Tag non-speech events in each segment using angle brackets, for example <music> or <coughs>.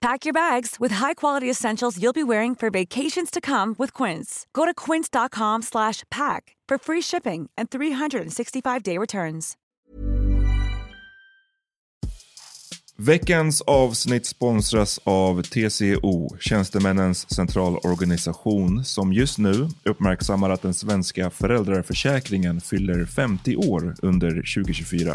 Pack your bags with high-quality essentials you'll be wearing for vacations to come with Quince. Go to quince.com slash pack for free shipping and 365-day returns. Veckans avsnitt sponsras av TCO, Tjänstemännens centralorganisation, som just nu uppmärksammar att den svenska föräldraförsäkringen fyller 50 år under 2024.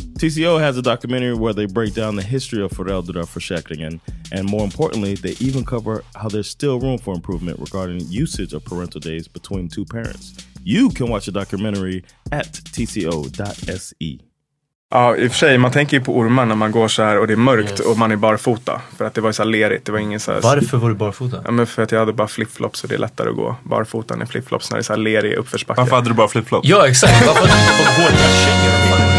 TCO has a documentary where they break down the history of föräldraförsäkringen and more importantly, they even cover how there's still room for improvement regarding usage of parental days between two parents. You can watch the documentary at tco.se. Ja, i och för sig, man tänker ju på ormar när man går så här och det är mörkt och man är barfota. För att det var så här lerigt, det var ingen så här... Varför var du barfota? Ja, men för att jag hade bara flipflops och det är lättare att gå barfota än i flipflops när det är så här lerig uppförsbacke. Varför hade du bara flipflops? Ja exakt, varför hade du i dina kängor?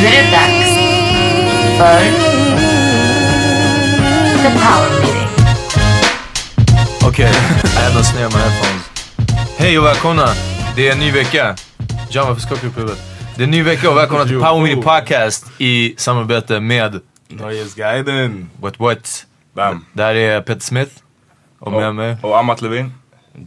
Nu är det dags för The Power Meeting. Okej, no snare in my headphones. Hej och välkomna! Det är en ny vecka. John, varför skakar du på huvudet? Det är en ny vecka och välkomna till Power Meeting Podcast i samarbete med Nöjesguiden. What What. Bam. Det här är Peter Smith. Och med mig. Och Amat Levin.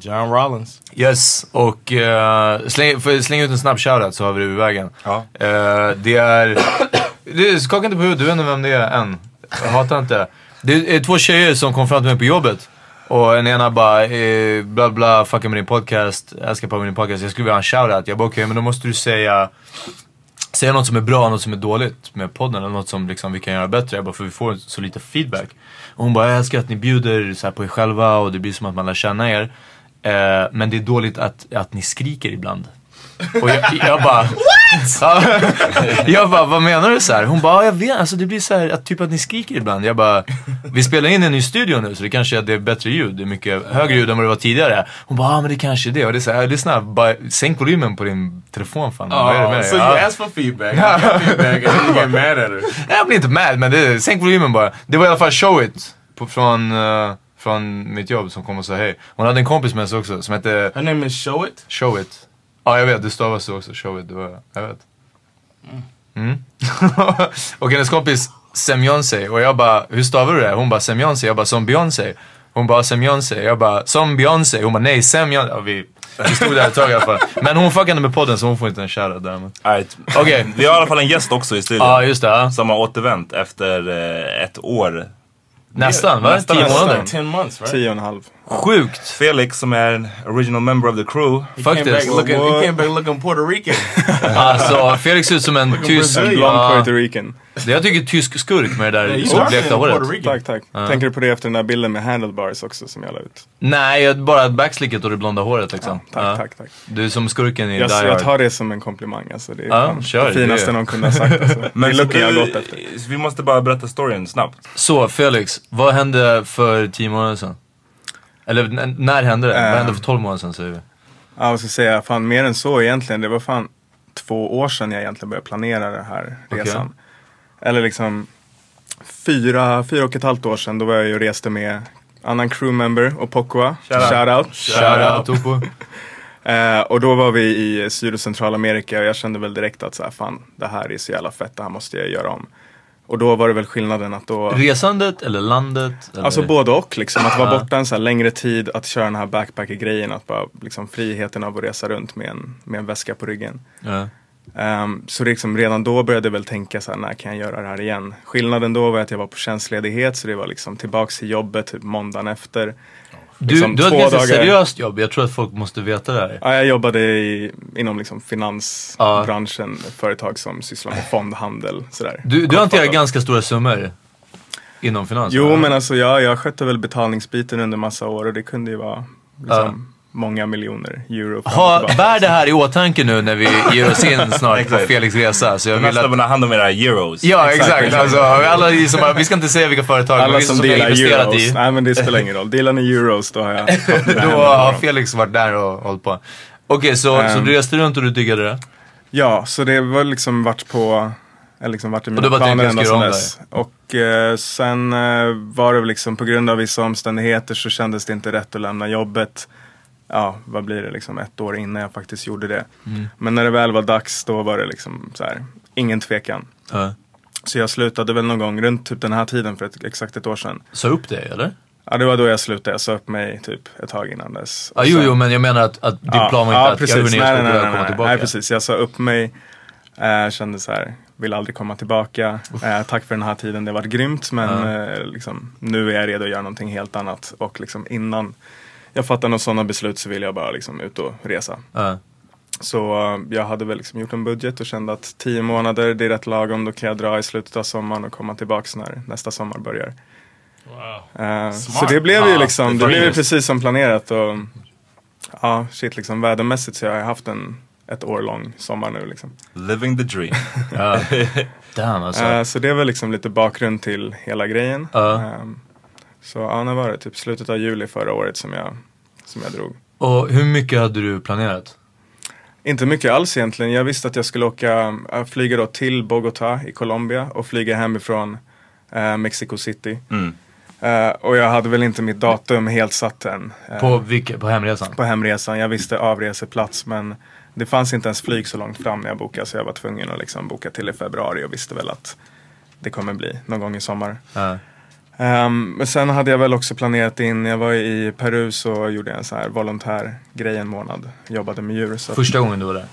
John Rollins. Yes, och uh, släng, slänga ut en snabb shoutout så har vi det vid vägen. Ja. Eh, det är... <coughs> Du, skaka inte på huvudet, du vet inte vem det är än. Jag hatar inte. Det är två tjejer som kom fram till mig på jobbet. Och den ena bara, eh, bla bla, fucka med din podcast, älskar på med din podcast. Jag skulle vilja ha en shoutout. Jag bara okej, men då måste du säga Säga något som är bra och något som är dåligt med podden. Eller något som liksom vi kan göra bättre. Jag bara, för vi får så lite feedback. Och hon bara, jag älskar att ni bjuder så här på er själva och det blir som att man lär känna er. Eh, men det är dåligt att, att ni skriker ibland. Och jag, jag bara... Ja, <laughs> jag bara, vad menar du så här? Hon bara, ja, jag vet, alltså det blir så här, att, typ att ni skriker ibland. Jag bara, vi spelar in en ny studio nu så det kanske är, det är bättre ljud. Det är mycket högre ljud än vad det var tidigare. Hon bara, ja men det kanske är det. Och det är så här, lyssna, bara, sänk volymen på din telefon fan. vad är det med dig? so Ja. you ask for feedback, feedback and you get mad at her. Jag blir inte mad men det, sänk volymen bara. Det var i alla fall Show It på, från, eh, från mitt jobb som kom och sa hej. Hon hade en kompis med sig också som hette Her name is Show It. Show It. Ja jag vet, det stavas så också. Show It, det var, jag vet. Mm. <laughs> och hennes kompis Semjonse och jag bara, hur stavar du det? Hon bara Semjonse, jag bara som Beyoncé. Hon bara, Beyoncé. Jag bara, som Beyoncé. Hon bara, nej, Beyoncé. Ja, vi, vi stod där ett tag i alla fall. Men hon fuckade med podden så hon får inte en shoutout däremot. Right. Okej. Vi har i alla fall en gäst också i studion. Ja, just det. Som har återvänt efter eh, ett år. Nästan, va? Nästan, Tio månader. 10 months, right? Tio och en halv. Sjukt. Felix som är en original member of the crew. Faktiskt. looking, he came back looking Puerto Rican. <laughs> Alltså, Felix ser ut som en tysk... Blond Ja, Puerto Rican. det jag tycker tysk skurk med det där are blekta håret. Tack, tack. Tänker du på det efter den där bilden med handlebars också som jag la ut? Nej, jag- bara backslicket och det blonda håret liksom. Tack, Ja. tack, tack. Du är som skurken i Jag, Die jag tar det som en komplimang alltså. Det är Ja, fan kör, det finaste det- någon kunde ha sagt <laughs> alltså. det så looken jag har gått efter. Vi måste bara berätta storyn snabbt. Så Felix, vad hände för tio månader sedan? Eller n- när hände det? vad Eh. hände för 12 månader sedan säger vi? Ja, vad ska jag säga, fan mer än så egentligen. Det var fan två år sedan jag egentligen började planera den här resan. Eller liksom fyra, fyra och ett halvt år sedan. Då var jag ju och reste med annan crewmember och Pokwa. Shout out. Shout out. Shoutout <laughs> Topo. Eh, och då var vi i Syd och Centralamerika och jag kände väl direkt att så här, fan, det här är så jävla fett, det här måste jag göra om. Och då var det väl skillnaden att då... Resandet eller landet? Eller? Alltså både och liksom. Att vara borta en så längre tid, att köra den här backpacker-grejen. Att bara liksom friheten av att resa runt med en, med en väska på ryggen. Ja. Ehm, så liksom redan då började jag väl tänka så här, när kan jag göra det här igen? Skillnaden då var att jag var på tjänstledighet så det var liksom tillbaks till jobbet typ måndagen efter. Du, Liksom du har ett ganska seriöst jobb, jag tror att folk måste veta det här. Ja, jag jobbade i, inom liksom finansbranschen, företag som sysslar med fondhandel. Sådär. Du, du hanterar ganska stora summor inom finans? Jo men alltså ja, jag skötte väl betalningsbiten under massa år och det kunde ju vara liksom, många miljoner euro. Ha, bär det här i åtanke nu när vi ger oss in snart på Exakt. Felix resa. Så jag vill att... vill ha hand om era euros. Ja exakt, alltså, alla som har, vi ska inte säga vilka företag, men Alla vissa som som, vi har delar investerat euros. i. Nej men det spelar ingen roll. Delar ni euros då har jag <laughs> Då har Felix varit där och hållit på. Okej, så, så Ehm. du reste runt och du diggade det? Ja, så det var liksom varit på eller liksom varit i du mina planer ända sedan dess. Och eh, sen eh, var det liksom på grund av vissa omständigheter så kändes det inte rätt att lämna jobbet. Ja, vad blir det liksom ett år innan jag faktiskt gjorde det. Mm. Men när det väl var dags då var det liksom så här, ingen tvekan. Ja. Så jag slutade väl någon gång runt typ den här tiden för ett, exakt ett år sedan. Sa upp dig eller? Ja, det var då jag slutade. Jag sa upp mig typ ett tag innan dess. Ja, Och jo, sen- jo, men jag menar att, att din plan var inte att garva ner nej, nej, nej, komma nej, tillbaka. nej, precis. Jag sa upp mig. Eh, kände så här, vill aldrig komma tillbaka. Eh, tack för den här tiden, det har varit grymt. Men eh, liksom, nu är jag redo att göra någonting helt annat. Och liksom innan jag fattar några sådana beslut så vill jag bara liksom ut och resa. Ja. Så eh, jag hade väl liksom gjort en budget och kände att tio månader, det är rätt lagom. Då kan jag dra i slutet av sommaren och komma tillbaks när nästa sommar börjar. Eh, så det blev ju liksom, det det var blev ju precis som planerat. Och, ja, shit liksom vädermässigt så jag har haft en ett år lång sommar nu liksom. Living the dream. <laughs> Ja. <laughs> Damn alltså. Eh, så det är väl liksom lite bakgrund till hela grejen. Ja. Ehm, så ja, när var det? Typ slutet av juli förra året som jag, som jag drog. Och hur mycket hade du planerat? Inte mycket alls egentligen. Jag visste att jag skulle åka, äh, flyga då till Bogotá i Colombia och flyga hemifrån äh, Mexico City. Mm. Eh, och jag hade väl inte mitt datum helt satt än. eh, På, vilka, på hemresan? på hemresan. Jag visste avreseplats men det fanns inte ens flyg så långt fram när jag bokade så jag var tvungen att liksom boka till i februari och visste väl att det kommer bli någon gång i sommar. Ja. Ehm, men sen hade jag väl också planerat in, jag var i Peru så gjorde jag en sån här volontär grej en månad. Jobbade med djur. Så. Första gången du var där?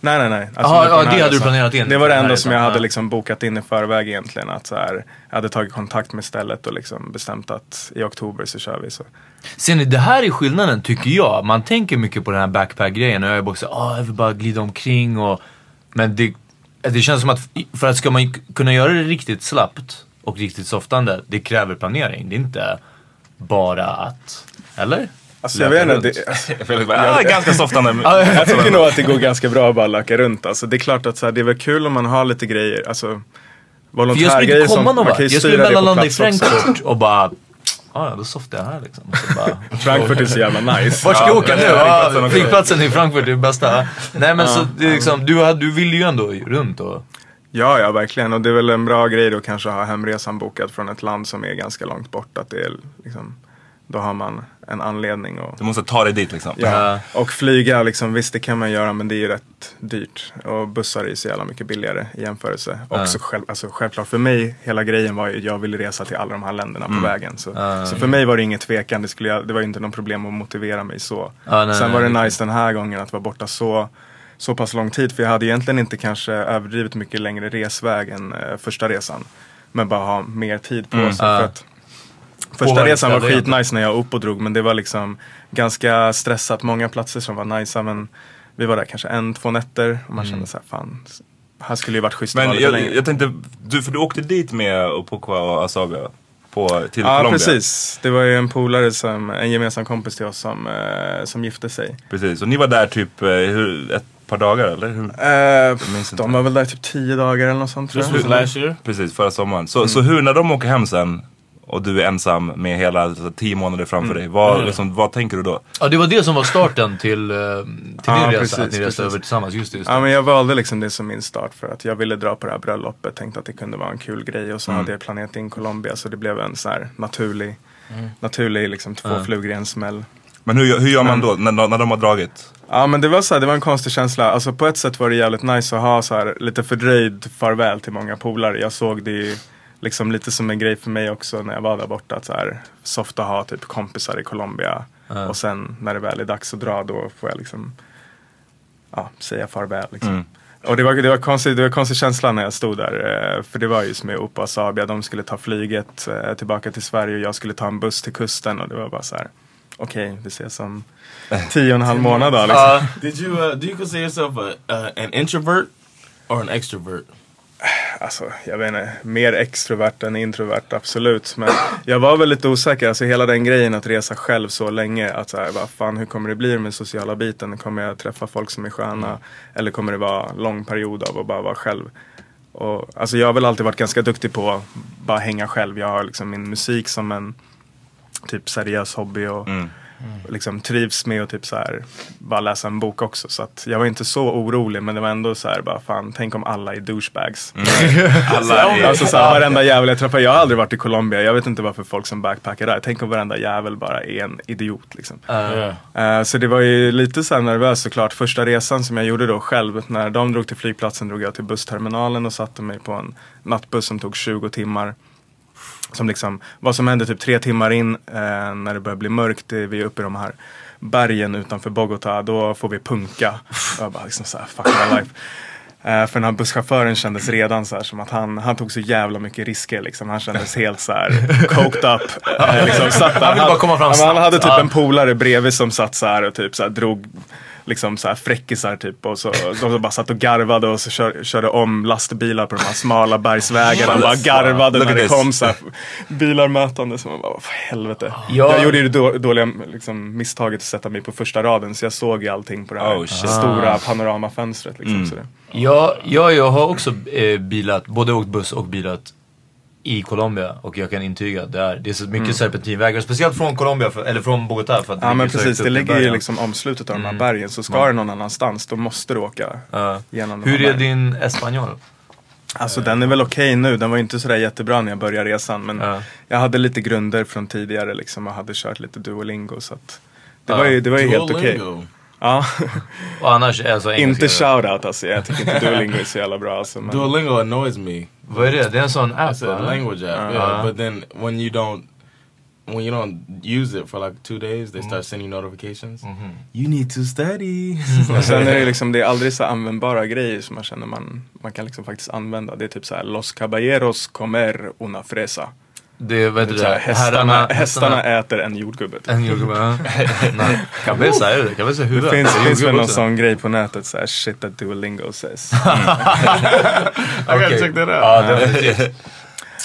Nej nej nej. Alltså, på ja, det hade du resan. planerat in Det var det enda som jag hade liksom bokat in i förväg egentligen. Att så här, jag hade tagit kontakt med stället och liksom bestämt att i oktober så kör vi. Så. Ser ni, det här är skillnaden tycker jag. Man tänker mycket på den här backpack-grejen och jag är bara såhär, ah, jag vill bara glida omkring och... Men det, det känns som att för att ska man kunna göra det riktigt slappt och riktigt softande, det kräver planering. Det är inte bara att... Eller? Alltså, jag vet inte, det, bara, ah, ganska softande. <laughs> Jag tycker nog att det går ganska bra att bara lacka runt. Alltså, det är klart att så här, det är väl kul om man har lite grejer. Alltså, jag volontärgrejer som komma man kan ju Jag skulle styra det på mellanlanda i. Frankfurt och bara... Ah, ja, då softar jag här liksom. Bara, <laughs> Frankfurt är så jävla nice. Vart ska jag Ja, åka nu? Ja, flygplatsen i Frankfurt är det bästa. Nej men så det är liksom, du, du ville ju ändå runt och... Ja, ja, verkligen. Och det är väl en bra grej då kanske att ha hemresan bokad från ett land som är ganska långt bort. Att det är liksom då har man en anledning. Och, Du måste ta dig dit liksom. ja. Och flyga, liksom, visst det kan man göra men det är ju rätt dyrt. Och bussar är ju så jävla mycket billigare i jämförelse. Ja. Också själv, alltså, självklart för mig, hela grejen var ju att jag ville resa till alla de här länderna Mm. på vägen. Så, Ja. så för mig var det inget tvekan, det, skulle jag, det var ju inte någon problem att motivera mig så. Sen var det nice den här gången att vara borta så så pass lång tid. För jag hade egentligen inte kanske överdrivet mycket längre resväg än eh, första resan. Men bara ha mer tid på Mm. sig. Ja. För att första resan var skitnice när jag upp och drog. Men det var liksom ganska stressat. Många platser som var nice. Men vi var där kanske en, två nätter. Och man kände så här, fan. Här skulle ju varit schysst Men jag, längre. jag tänkte, du, för du åkte dit med Opoku och Asaga på, till Ja Colombia. precis. Det var ju en polare, som, en gemensam kompis till oss som, eh, som gifte sig. Precis, och ni var där typ eh, hur, ett par dagar eller? Hur? Eh, de var väl där typ tio dagar eller något sånt tror last year? Precis, förra sommaren. Så, så Mm. hur, när de åker hem sen och du är ensam med hela alltså, tio månader framför Mm. dig, vad, Mm. liksom, vad tänker du då? Ja det var det som var starten till, eh, till Ja, din resa, precis, att ni reste precis. över tillsammans. Just det, just det. Ja men jag valde liksom det som min start för att jag ville dra på det här bröllopet. Tänkte att det kunde vara en kul grej och så Mm. hade jag planerat in Colombia så det blev en så här naturlig, Mm. naturlig liksom två Ja. flugor i en smäll. Men hur, hur gör man då när, de- när de har dragit? Ja men det var så här, det var en konstig känsla. Alltså på ett sätt var det jävligt nice att ha så här lite fördröjd farväl till många polare. Jag såg det ju liksom lite som en grej för mig också när jag var där borta. Att så här, soft att ha typ kompisar i Colombia. Ja. Och sen när det väl är dags att dra då får jag liksom ja, säga farväl. Liksom. Mm. Och det var, det, var konstigt, det var konstig känsla när jag stod där. eh, För det var just med Opa och Sabia. De skulle ta flyget eh, tillbaka till Sverige och jag skulle ta en buss till kusten. Och det var bara så här. Okej, vi ses om tio och en halv månad då. Liksom. Did you uh, do you consider yourself a, uh, an introvert or an extrovert? Alltså, jag vet inte. Mer extrovert än introvert, absolut. Men jag var väl lite osäker. Alltså hela den grejen att resa själv så länge. Att så här, vad fan, hur kommer det bli med sociala biten? Kommer jag träffa folk som är sköna? Eller kommer det vara lång period av att bara vara själv? Och, alltså jag har väl alltid varit ganska duktig på att bara hänga själv. Jag har liksom min musik som en typ seriös hobby. Och, liksom trivs med att typ så här, bara läsa en bok också. Så att jag var inte så orolig men det var ändå så här, bara fan, tänk om alla är douchebags. <laughs> Alla är- Alltså så här, varenda jävel jag träffar, jag har aldrig varit i Colombia, jag vet inte varför folk som backpackar där. Tänk om varenda jävel bara är en idiot liksom. Yeah. Eh, så det var ju lite så här nervöst såklart. Första resan som jag gjorde då själv, när de drog till flygplatsen drog jag till bussterminalen och satte mig på en nattbuss som tog 20 timmar. Som liksom, vad som hände typ tre timmar in eh, när det börjar bli mörkt, vi är uppe i de här bergen utanför Bogotá, då får vi punka. Jag bara liksom så här, fuck my life. Eh, för den här busschauffören kändes redan så här som att han, han tog så jävla mycket risker liksom. Han kändes helt så här coked up. <laughs> Eh, liksom, satt där. Han han snabbt. hade typ en polare bredvid som satt så här och typ så här drog liksom så här fräckisar typ och så de bara satt och garvade och så kör, körde om lastbilar på de här smala bergsvägarna och bara garvade när det kom så här bilar mötande. Så man bara, vad för helvete. Ja. Jag gjorde ju det då, dåliga liksom, misstaget att sätta mig på första raden så jag såg ju allting på det här Oh, stora panoramafönstret. Liksom, Mm. så det. Jag, jag, jag har också eh, bilat, både åkt buss och bilat i Colombia och jag kan intyga att det är, det är så mycket serpentinvägar, speciellt från Colombia, för, eller från Bogotá för att Ja men precis, det ligger ju liksom omslutet av de här Mm. bergen. Så ska du någon annanstans då måste du åka Ja. genom de Hur här är din espanjol? Alltså den är väl okej nu, den var inte sådär jättebra när jag började resan. Men Ja. jag hade lite grunder från tidigare liksom och hade kört lite Duolingo. Så att det var ju, det var ju helt okej. Duolingo. Ja, Och annars, alltså inte shoutout alltså. Jag tycker inte Duolingo är så jävla bra alltså. Men... Duolingo annoys me. Vad är det? Det är en sån app It's a va? language app, Uh-huh. yeah. But then when you don't when you don't use it for like two days, they Mm. start sending notifications. Mm-hmm. You need to study. Och sen är det liksom, det är aldrig så användbara grejer som man känner man, man kan liksom faktiskt använda. Det är typ så här, Los caballeros comer una fresa. Det, vad Det det? här, hästarna, Herrarna- hästarna äter en jordgubbe. typ. En jordgubbe, ja. <laughs> Cabeza är det, cabeza är Det huvudet. finns, Det finns väl någon sån grej på nätet, så här, shit that Duolingo says. I gotta check that out. Ja, definitivt. Ja,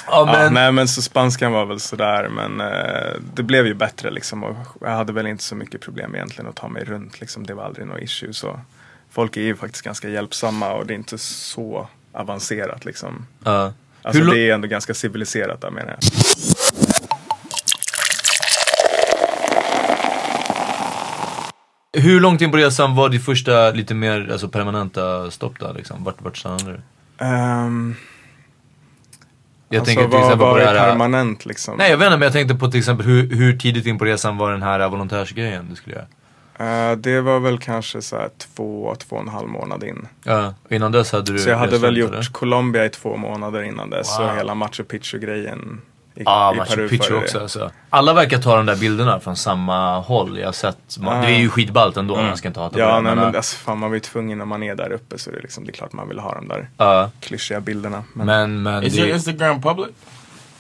Ja, men, nej men så spanskan var väl sådär men eh, det blev ju bättre liksom och jag hade väl inte så mycket problem egentligen att ta mig runt liksom. Det var aldrig något issue så. Folk är ju faktiskt ganska hjälpsamma och det är inte så avancerat liksom. ja. Alltså Hur det är ändå ganska civiliserat där menar jag. Hur långt in på resan var ditt första lite mer alltså, permanenta stopp där liksom? Vart, vart stannade du? Ehm, Jag Alltså, tänker till vad exempel på var det det här... permanent liksom? Nej jag vet inte men jag tänkte på till exempel hur, hur tidigt in på resan var den här volontärsgrejen du skulle göra? Eh, det var väl kanske så här två, två och en halv månad in. Ja, innan dess hade du Så jag hade väl gjort eller? Colombia i två månader innan dess Wow. och hela Machu Picchu-grejen i, Ja, i Machu Peru Picchu också det. alltså. Alla verkar ta de där bilderna från samma håll. Jag har sett, Ah. det är ju skitballt ändå, man ska inte hata Ja, på det. nej, men, men alltså, fan, man ju tvungen när man är där uppe så är det, liksom, det är klart man vill ha de där Ja. klyschiga bilderna. men, men Is det, your Instagram public?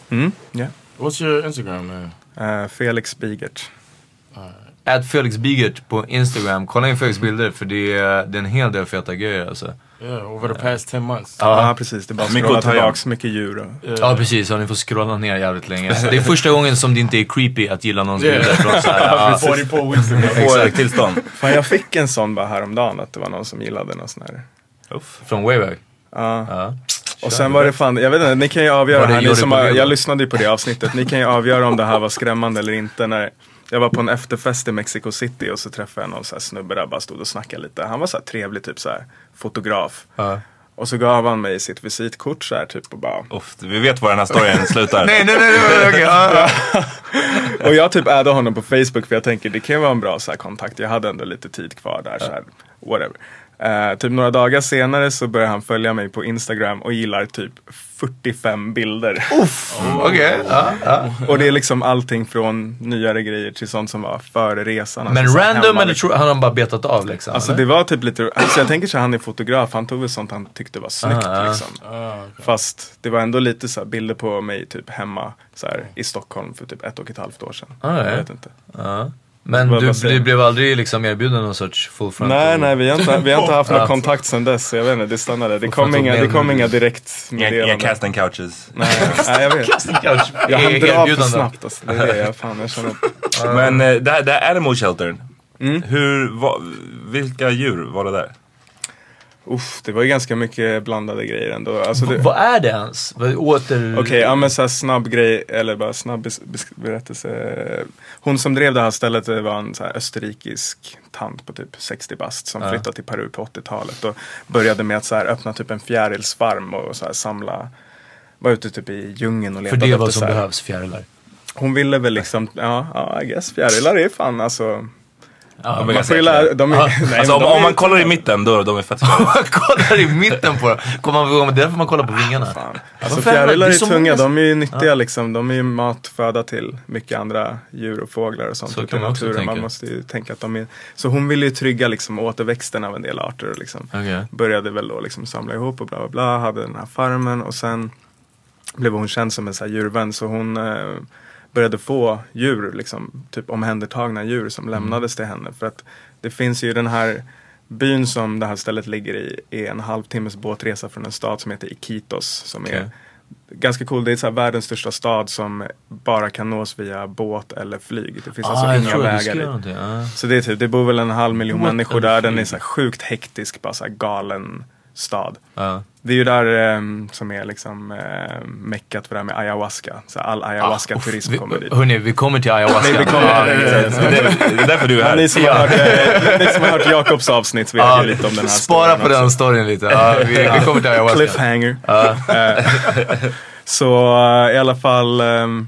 Mm, yeah. What's your Instagram, man? Eh, Felix Bigert. Ät Felix Bigert på Instagram, kolla in Felix bilder för det är, det är en hel del feta grejer alltså. Yeah, over the past 10 months. Ja, precis. Det är bara att Mycket att tillbaks, mycket djur. Och... Ja precis, och ni får scrolla ner jävligt länge. Det är första gången som det inte är creepy att gilla någons Yeah. bilder från såhär, <laughs> ja, 44 weeks ago. Få ett tillstånd. Fan, jag fick en sån bara häromdagen att det var någon som gillade någon sån här. från way back. Ja. Ja. Och sen var det fan, jag vet inte, ni kan ju avgöra här, ni som på har, jag lyssnade ju på det avsnittet, ni kan ju avgöra om det här var skrämmande eller inte. När jag var på en efterfest i Mexico City och så träffade jag någon så här snubbe där bara stod och snackade lite. Han var så här trevlig, typ så här fotograf. Ja. Och så gav han mig sitt visitkort så här typ och bara Uff, vi vet var den här storyn <laughs> slutar. Nej nej nej, nej, okej. ja, ja. Och jag typ addade honom på Facebook för jag tänker det kan vara en bra så här, kontakt. Jag hade ändå lite tid kvar där. Så här, whatever. Eh, typ några dagar senare så börjar han följa mig på Instagram och gillar typ 45 bilder. Okej, ja, ja. Och det är liksom allting från nyare grejer till sånt som var före resan. Men Alltså, random eller tror, har han bara betat av liksom? Alltså eller? det var typ lite, alltså jag tänker så han är fotograf, han tog väl sånt han tyckte var snyggt Ah, ah. liksom. Fast det var ändå lite så här bilder på mig typ hemma så här, i Stockholm för typ ett och ett halvt år sedan. Ah, ja. Jag vet inte. Men du, du blev aldrig liksom erbjuden någon sorts full front? Nej, nej, vi har inte, vi har inte haft någon <laughs> kontakt sedan dess. Jag vet inte, det stannade. Det kom inga, det kom med- inga Inga, direktmeddelanden. inga casting couches. Nej, nej, jag vet. <laughs> Couch. Jag hann E- dra för snabbt alltså. Det är det jag, fan, jag känner. Men eh, det här, det här animal sheltern. Mm. Hur, va, vilka djur var det där? Uff, det var ju ganska mycket blandade grejer ändå. Alltså det, Vad är det ens? Åter... Okej, ja men så snabb grej, eller bara snabb berättelse. Hon som drev det här stället det var en så österrikisk tant på typ 60 bast som Ja. flyttade till Peru på 80-talet och började med att så öppna typ en fjärilsfarm och så samla, var ute typ i djungeln och För letade det är vad efter som behövs, fjärilar. Hon ville väl liksom, ja, ja I guess fjärilar är fan alltså. Ja, De är man får lära, de är, Ja, nej, Alltså om, de är om man kollar i mitten då de är fett skojiga. <laughs> man kollar i mitten på dem. Kommer man ihåg, det är därför man kollar på vingarna. Fan. Alltså fjärilar är så tunga, många- de är ju nyttiga liksom. De är ju matföda till mycket andra djur och fåglar och sånt. Så ute i naturen. Man måste ju tänka att de är... Så hon ville ju trygga liksom återväxten av en del arter. Liksom. Okej. Började väl då liksom samla ihop och bla bla bla. Hade den här farmen och sen blev hon känd som en så här djurvän. Så hon eh, började få djur, liksom, typ omhändertagna djur som lämnades till henne. För att det finns ju den här byn som det här stället ligger i är en halvtimmes båtresa från en stad som heter Iquitos. Som Okej. är ganska cool. Det är så världens största stad som bara kan nås via båt eller flyg. Det finns Ah, alltså inga vägar dit. Ja. Så det är typ, det bor väl en halv miljon Båt människor där. Den är så sjukt hektisk, bara så här galen stad. Ja. Det är ju där ehm, som är liksom eh, meckat för det här med ayahuasca. Så all ayahuasca-turism Vi, kommer dit. hörni, vi kommer till ayahuasca. Nej, vi kommer Ja, till det- det. Är därför du är Ja, här. ni, som har hört, eh, ni som har hört Jakobs avsnitt vet Ja, ju lite om den här Spara storyn på också. den storyn lite. Ja, vi, vi kommer till ayahuasca. Cliffhanger. Eh, så eh, i alla fall, ehm,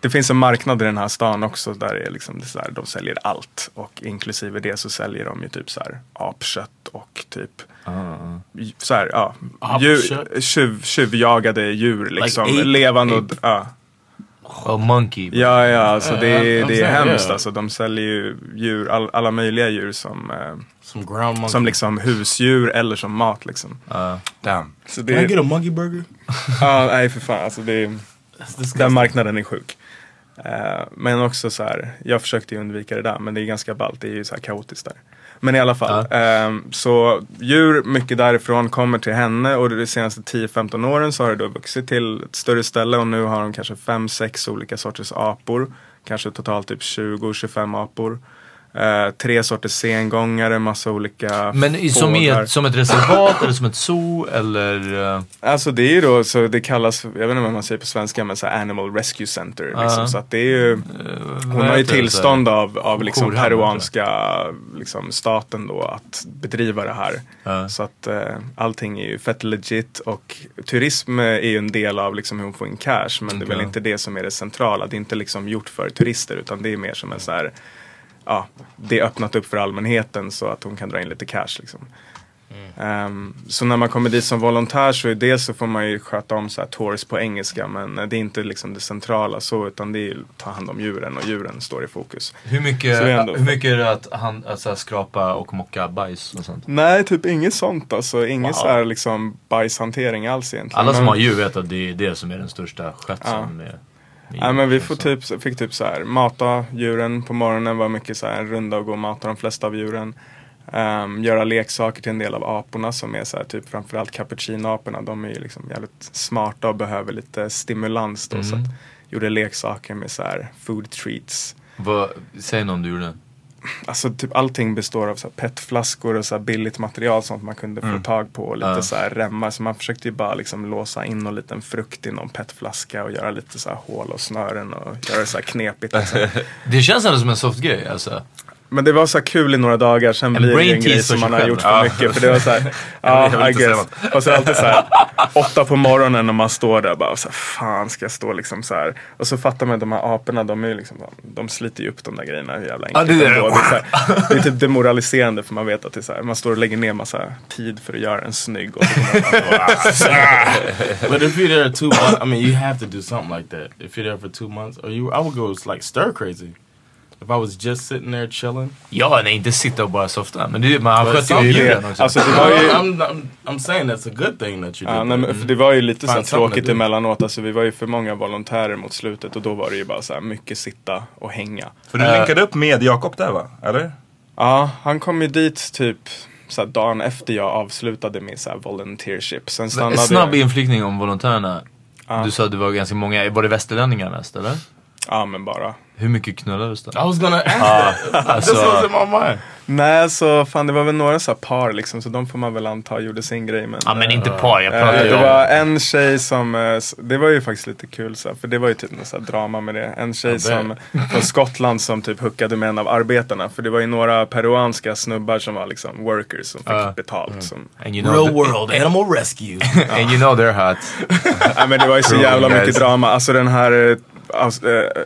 det finns en marknad i den här stan också där det är liksom, det är de säljer allt. Och inklusive det så säljer de ju typ så här apkött och typ så här, ja, djur, Apkött? tjuv, tjuvjagade djur liksom. ape? levande och, ja. Och monkey. Ja, ja, alltså det, ja, det är hemskt alltså. De säljer ju djur, all, alla möjliga djur som, eh, Some ground monkey. som liksom husdjur eller som mat liksom. Damn. Så Can I get a monkey burger? <laughs> Ja, nej för fan. Alltså det, den marknaden är sjuk. Eh, men också så här, jag försökte ju undvika det där men det är ganska ballt, det är ju så här kaotiskt där. Men i alla fall, ehm, så djur, mycket därifrån kommer till henne och de senaste 10-15 åren så har det då vuxit till ett större ställe och nu har de kanske 5-6 olika sorters apor. Kanske totalt typ 20-25 apor. Eh, tre sorters sengångare, massa olika Men i- som, ett, som ett reservat eller som ett zoo eller? eh, Alltså det är ju då, så det kallas, jag vet inte vad man säger på svenska, men så Animal Rescue Center. Liksom. Ja. Så att det är ju, hon vad har ju tillstånd av, av liksom Jourhavn, peruanska liksom, staten då att bedriva det här. Ja. Så att eh, allting är ju fett legit och turism är ju en del av liksom hur hon får in cash. Men det är väl inte det som är det centrala. Det är inte liksom gjort för turister utan det är mer som en så här, ja, det är öppnat upp för allmänheten så att hon kan dra in lite cash liksom. Ehm, så när man kommer dit som volontär så är dels så får man ju sköta om så här tours på engelska men det är inte liksom det centrala så utan det är ju ta hand om djuren och djuren står i fokus. Hur mycket, det ändå- hur mycket är det att, han, att så skrapa och mocka bajs och sånt? Nej, typ inget sånt alltså. Ingen Wow. så här liksom bajshantering alls egentligen. Alla som Men- har djur vet att det är det som är den största skötseln Ja. med, Nej men vi får så. typ, fick typ så här mata djuren på morgonen var mycket så här runda och gå och mata de flesta av djuren. Ehm, göra leksaker till en del av aporna som är så här typ framförallt cappuccinoaporna. De är ju liksom jävligt smarta och behöver lite stimulans då. Så Mm. att, gjorde leksaker med så här food treats. Vad, säg någon du gjorde. Alltså typ allting består av så här petflaskor och så billigt material sånt man kunde få tag på och lite Ja. så här remmar. Så man försökte ju bara liksom låsa in någon liten frukt i någon petflaska och göra lite så här hål och snören och göra det så här knepigt. Liksom. <laughs> Det känns ändå som en soft grej alltså. Men det var så kul i några dagar, sen En blir det en grej som man har gjort för Ja. mycket. För det var så här, <laughs> ja, I guess. Och så alltid så här, <laughs> åtta på morgonen när man står där bara så här, fan ska jag stå liksom så här. Och så fattar man att de här aporna, de är liksom, de sliter ju upp de där grejerna hur jävla Ja, enkelt det är det. det, är så här, det är typ demoraliserande för man vet att det är så här, man står och lägger ner massa tid för att göra en snygg. Och så <laughs> but if you're there two months, I mean, you have to do something like that. If you're there for two months, or you, I would go like stir crazy. If I was just sitting there chilling. Ja, nej inte sitta och bara softa. Men det, man But sköter ju djuren också. Alltså det var ju, I'm, I'm, I'm saying that's a good thing that you Ja, did nej, that. men för det var ju lite så to tråkigt emellanåt. Alltså, vi var ju för många volontärer mot slutet och då var det ju bara så här mycket sitta och hänga. För du länkade upp med Jakob där va? Eller? Ja, han kom ju dit typ så här, dagen efter jag avslutade min så här, volunteership. Sen En stannade snabb jag. inflikning om volontärerna. Ja. Du sa att det var ganska många, var det västerlänningar mest eller? Ja, men bara. Hur mycket knullades det? I was gonna ask Ja, that. alltså- This was in my mind. Nej, så fan det var väl några så här par liksom. Så de får man väl anta gjorde sin grej. Men, Ja men inte par, jag eh, pratar ju det om... var en tjej som, eh, det var ju faktiskt lite kul så här, för det var ju typ något så här drama med det. En tjej bet. som från Skottland som typ hookade med en av arbetarna. För det var ju några peruanska snubbar som var liksom workers som fick Ja. betalt. Som, And you know Real the- world animal rescue. <laughs> And you know they're hot. Nej <laughs> men det var ju så jävla mycket drama. Alltså den här eh, eh,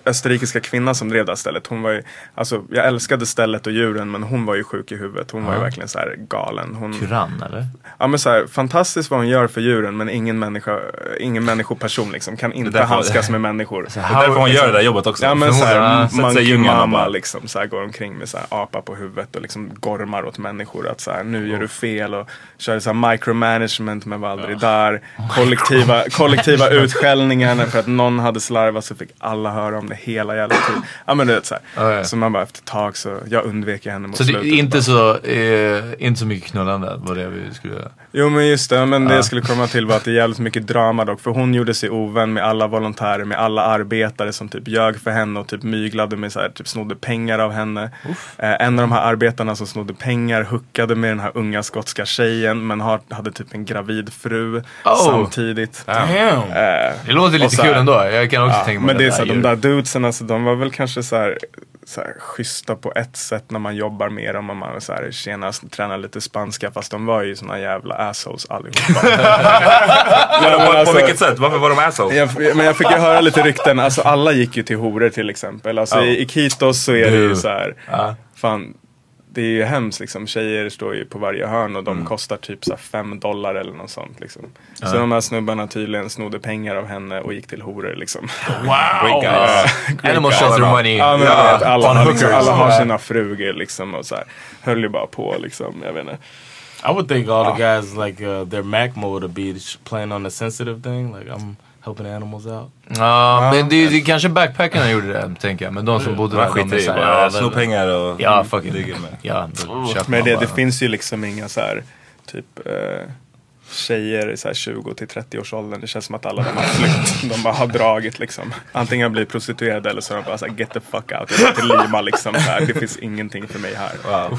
österrikiska kvinnan som drev det här stället. Hon var ju, alltså jag älskade stället och djuren men hon var ju sjuk i huvudet. Hon var ju Ja. verkligen så här galen. Hon, Tyrann eller? ja men så här, fantastiskt vad hon gör för djuren men ingen människa, ingen människoperson liksom. Kan inte därför- handskas med människor. Det är därför hon gör det där jobbet också. Ja men Förmodligen. Sätter sig i monkey bara- liksom så här, går omkring med så här, apa på huvudet och liksom gormar åt människor. Att så här, nu gör du fel och kör så här micromanagement men var aldrig där. Kollektiva, kollektiva utskällningar för att någon hade slarvat så fick alla höra om det hela jävla tiden. Ja men du vet så här. Ja, ja. Så man bara efter ett tag så, jag undvek henne mot Så det slutet. är inte bara. så, eh, inte så mycket knullande var det vi skulle göra. Jo men just det, men det Ja. jag skulle komma till var att det är jävligt mycket drama dock. För hon gjorde sig ovän med alla volontärer, med alla arbetare som typ ljög för henne och typ myglade med så här, typ snodde pengar av henne. Eh, en av de här arbetarna som snodde pengar huckade med den här unga skotska tjejen men har, hade typ en gravid fru Oh. samtidigt. Damn. Eh, Det låter lite så kul ändå. Jag kan också Ja, tänka mig men det är så här, de där dudesen, alltså, de var väl kanske så här, så här schyssta på ett sätt när man jobbar med dem och man så här, tjena, tränar lite spanska fast de var ju såna jävla assholes allihopa. <laughs> Men på, alltså- på vilket sätt? Varför var de assholes? jag, men jag fick ju höra lite rykten, alltså alla gick ju till horor till exempel. Alltså Ja. i, i Kitos så är det ju så här, Ja. fan det är ju hemskt liksom. Tjejer står ju på varje hörn och de Mm. kostar typ så fem dollar eller något sånt liksom. Så de här snubbarna tydligen snodde pengar av henne och gick till horor liksom. <laughs> Wow! guys. Animal shelter money. Ja, men Ja, jag vet, alla, liksom, alla har sina frugor liksom och så här. Höll ju bara på liksom, jag vet inte. I would think all the guys like uh, their Mac mode would be playing on the sensitive thing. Like I'm helping animals out. Ja, men det, det kanske backpackarna gjorde det, tänker jag. Men de som bodde Man där, de är såhär, ja, sno pengar och Ja, fucking. ligger med. Ja, köper Men det, det finns ju liksom inga så här typ eh, tjejer i så här 20 till 30 års åldern. Det känns som att alla de har flytt. <laughs> De bara har dragit liksom. Antingen blivit prostituerade eller så har de bara såhär get the fuck out. Jag till Lima liksom. Här, det finns ingenting för mig här. Wow.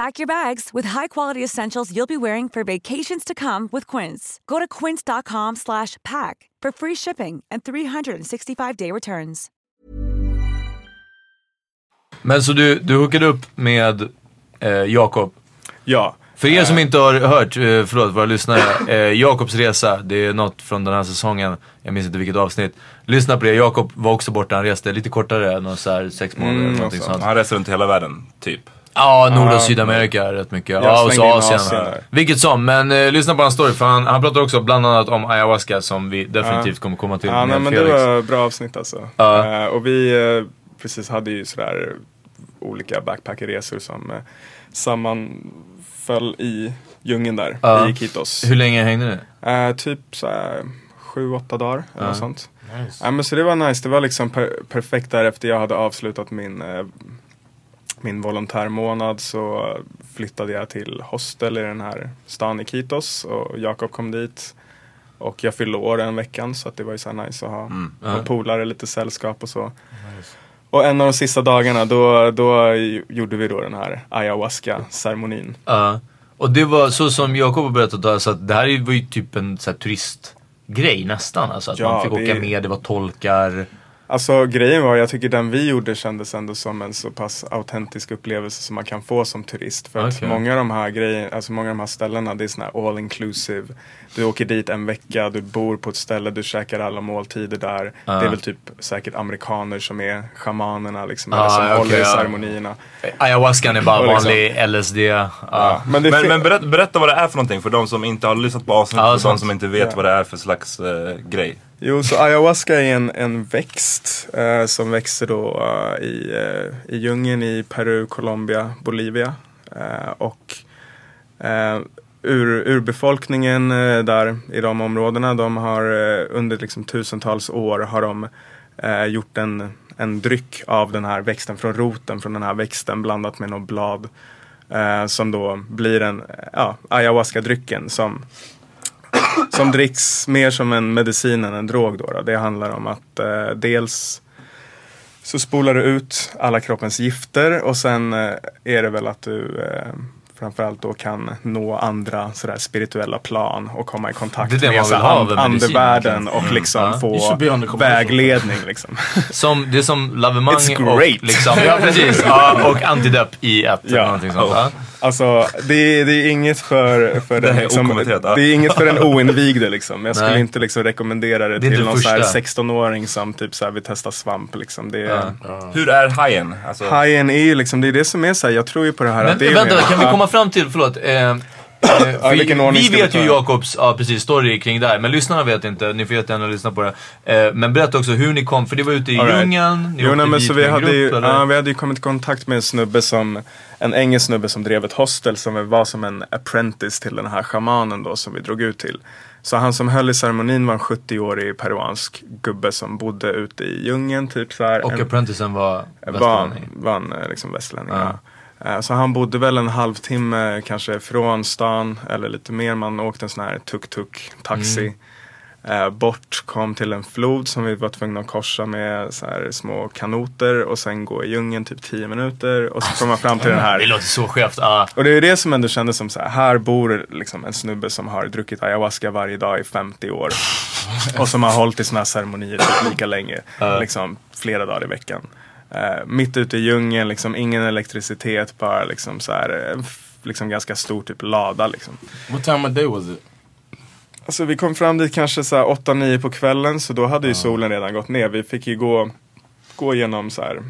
Pack your bags with high-quality essentials you'll be wearing for vacations to come with Quince. Go to quince.com slash pack for free shipping and 365-day returns. Men så du, du hookade upp med eh, Jakob? Ja. För er som inte har hört, eh, förlåt våra lyssnare, eh, Jakobs resa, det är något från den här säsongen, jag minns inte vilket avsnitt. Lyssna på det, Jakob var också borta, han reste lite kortare, någon så här sex månader eller någonting sånt. Han reser runt hela världen, typ. Ja, Nord och Sydamerika rätt mycket. Jag Ja, och så Asien. Asien. Vilket som, men eh, lyssna på hans story för han, han pratar också bland annat om ayahuasca som vi definitivt Ja. kommer komma till Ja, med nej, men det Felix. var bra avsnitt alltså. Ja. Eh, och vi eh, precis hade ju sådär olika backpackerresor som eh, sammanföll i djungeln där Ja. i Iquitos. Hur länge hängde ni? Eh, typ såhär sju, åtta dagar eller Ja. något sånt. Nice. Ja, men så det var nice, det var liksom per perfekt där efter jag hade avslutat min eh, min volontärmånad så flyttade jag till hostel i den här stan i Iquitos och Jakob kom dit. Och jag fyllde år den veckan så att det var ju så här nice att ha Ja. ja. polare, lite sällskap och så. Och en av de sista dagarna då, då gjorde vi då den här ayahuasca-ceremonin. Ja. Och det var så som Jakob har berättat, alltså, att det här var ju typ en så här, turistgrej nästan. Alltså, att Ja, man fick det- åka med, det var tolkar. Alltså grejen var, jag tycker den vi gjorde kändes ändå som en så pass autentisk upplevelse som man kan få som turist. För att Okej. många av de här grejerna, alltså många av de här ställena det är såna här all inclusive. Du åker dit en vecka, du bor på ett ställe, du käkar alla måltider där. Ja. Det är väl typ säkert amerikaner som är shamanerna liksom, Ah, eller som okej, håller i ceremonierna. Ayahuascan är bara liksom- vanlig LSD. Ja. Men men, men berätta, berätta vad det är för någonting för de som inte har lyssnat på avsnittet Ja, och de som inte vet Ja. vad det är för slags eh, grej. Jo, så ayahuasca är en, en växt eh, som växer då eh, i, eh, i djungeln i Peru, Colombia, Bolivia. Eh, och eh, ur, urbefolkningen eh, där i de områdena, de har eh, under liksom tusentals år har de eh, gjort en, en dryck av den här växten, från roten från den här växten blandat med något blad. Eh, som då blir en ja, ayahuasca-drycken som som dricks mer som en medicin än en drog. Då, då. Det handlar om att eh, dels så spolar du ut alla kroppens gifter och sen eh, är det väl att du eh, framförallt då kan nå andra sådär spirituella plan och komma i kontakt med vill så ha av and, en medicin, andevärlden och Mm. liksom. You få vägledning. Liksom. <laughs> Som, det är som lavemang och, liksom, <laughs> ja, precis, och antidepp i ett. eller Ja. någonting sånt, ja. Alltså det är, det är inget för, för Det den, liksom. Det är inget för den <laughs> oinvigde liksom. Jag skulle Nej. inte liksom rekommendera det, Det till någon så här första. 16-åring som typ så här vill testa svamp liksom. Det är, Ja. Hur är hajen? Alltså, Hajen är ju liksom, det är det som är så här, jag tror ju på det här. Men att det är vänta, mer- kan vi komma fram till, förlåt. Eh, Ja, vilken vi, vi ska vi vet ju? Jakobs ja, precis, story kring det här, men lyssnarna vet inte. Ni får jättegärna lyssna på det. Eh, men berätta också hur ni kom, för det var ute i All right. djungeln, ni Jo, åkte nej, men dit så vi hade, grupp, ju, ja, vi hade ju kommit i kontakt med en snubbe som, en engelsk snubbe som drev ett hostel som var som en apprentice till den här shamanen då som vi drog ut till. Så han som höll i ceremonin var en 70-årig peruansk gubbe som bodde ute i djungeln. Typ så här, Och en- apprenticen var var, västerlänning. var en eh, liksom västlänning. Ja. Ja. Eh, Så han bodde väl en halvtimme kanske från stan eller lite mer. Man åkte en sån här tuk-tuk taxi. Mm. Eh, bort, kom till en flod som vi var tvungna att korsa med så här små kanoter och sen gå i djungeln typ 10 minuter och så kom man fram till den här. Det låter så skevt. Ah. Och det är det som ändå kändes som så här, här bor liksom en snubbe som har druckit ayahuasca varje dag i 50 år. <laughs> och som har hållit i såna här ceremonier typ lika länge. Liksom flera dagar i veckan. Eh, mitt ute i djungeln, liksom ingen elektricitet, bara liksom så här, f- liksom ganska stor typ lada liksom. What time of day was it? Alltså vi kom fram dit kanske så här 8-9 på kvällen så då hade ju solen redan gått ner. Vi fick ju gå, gå igenom så här,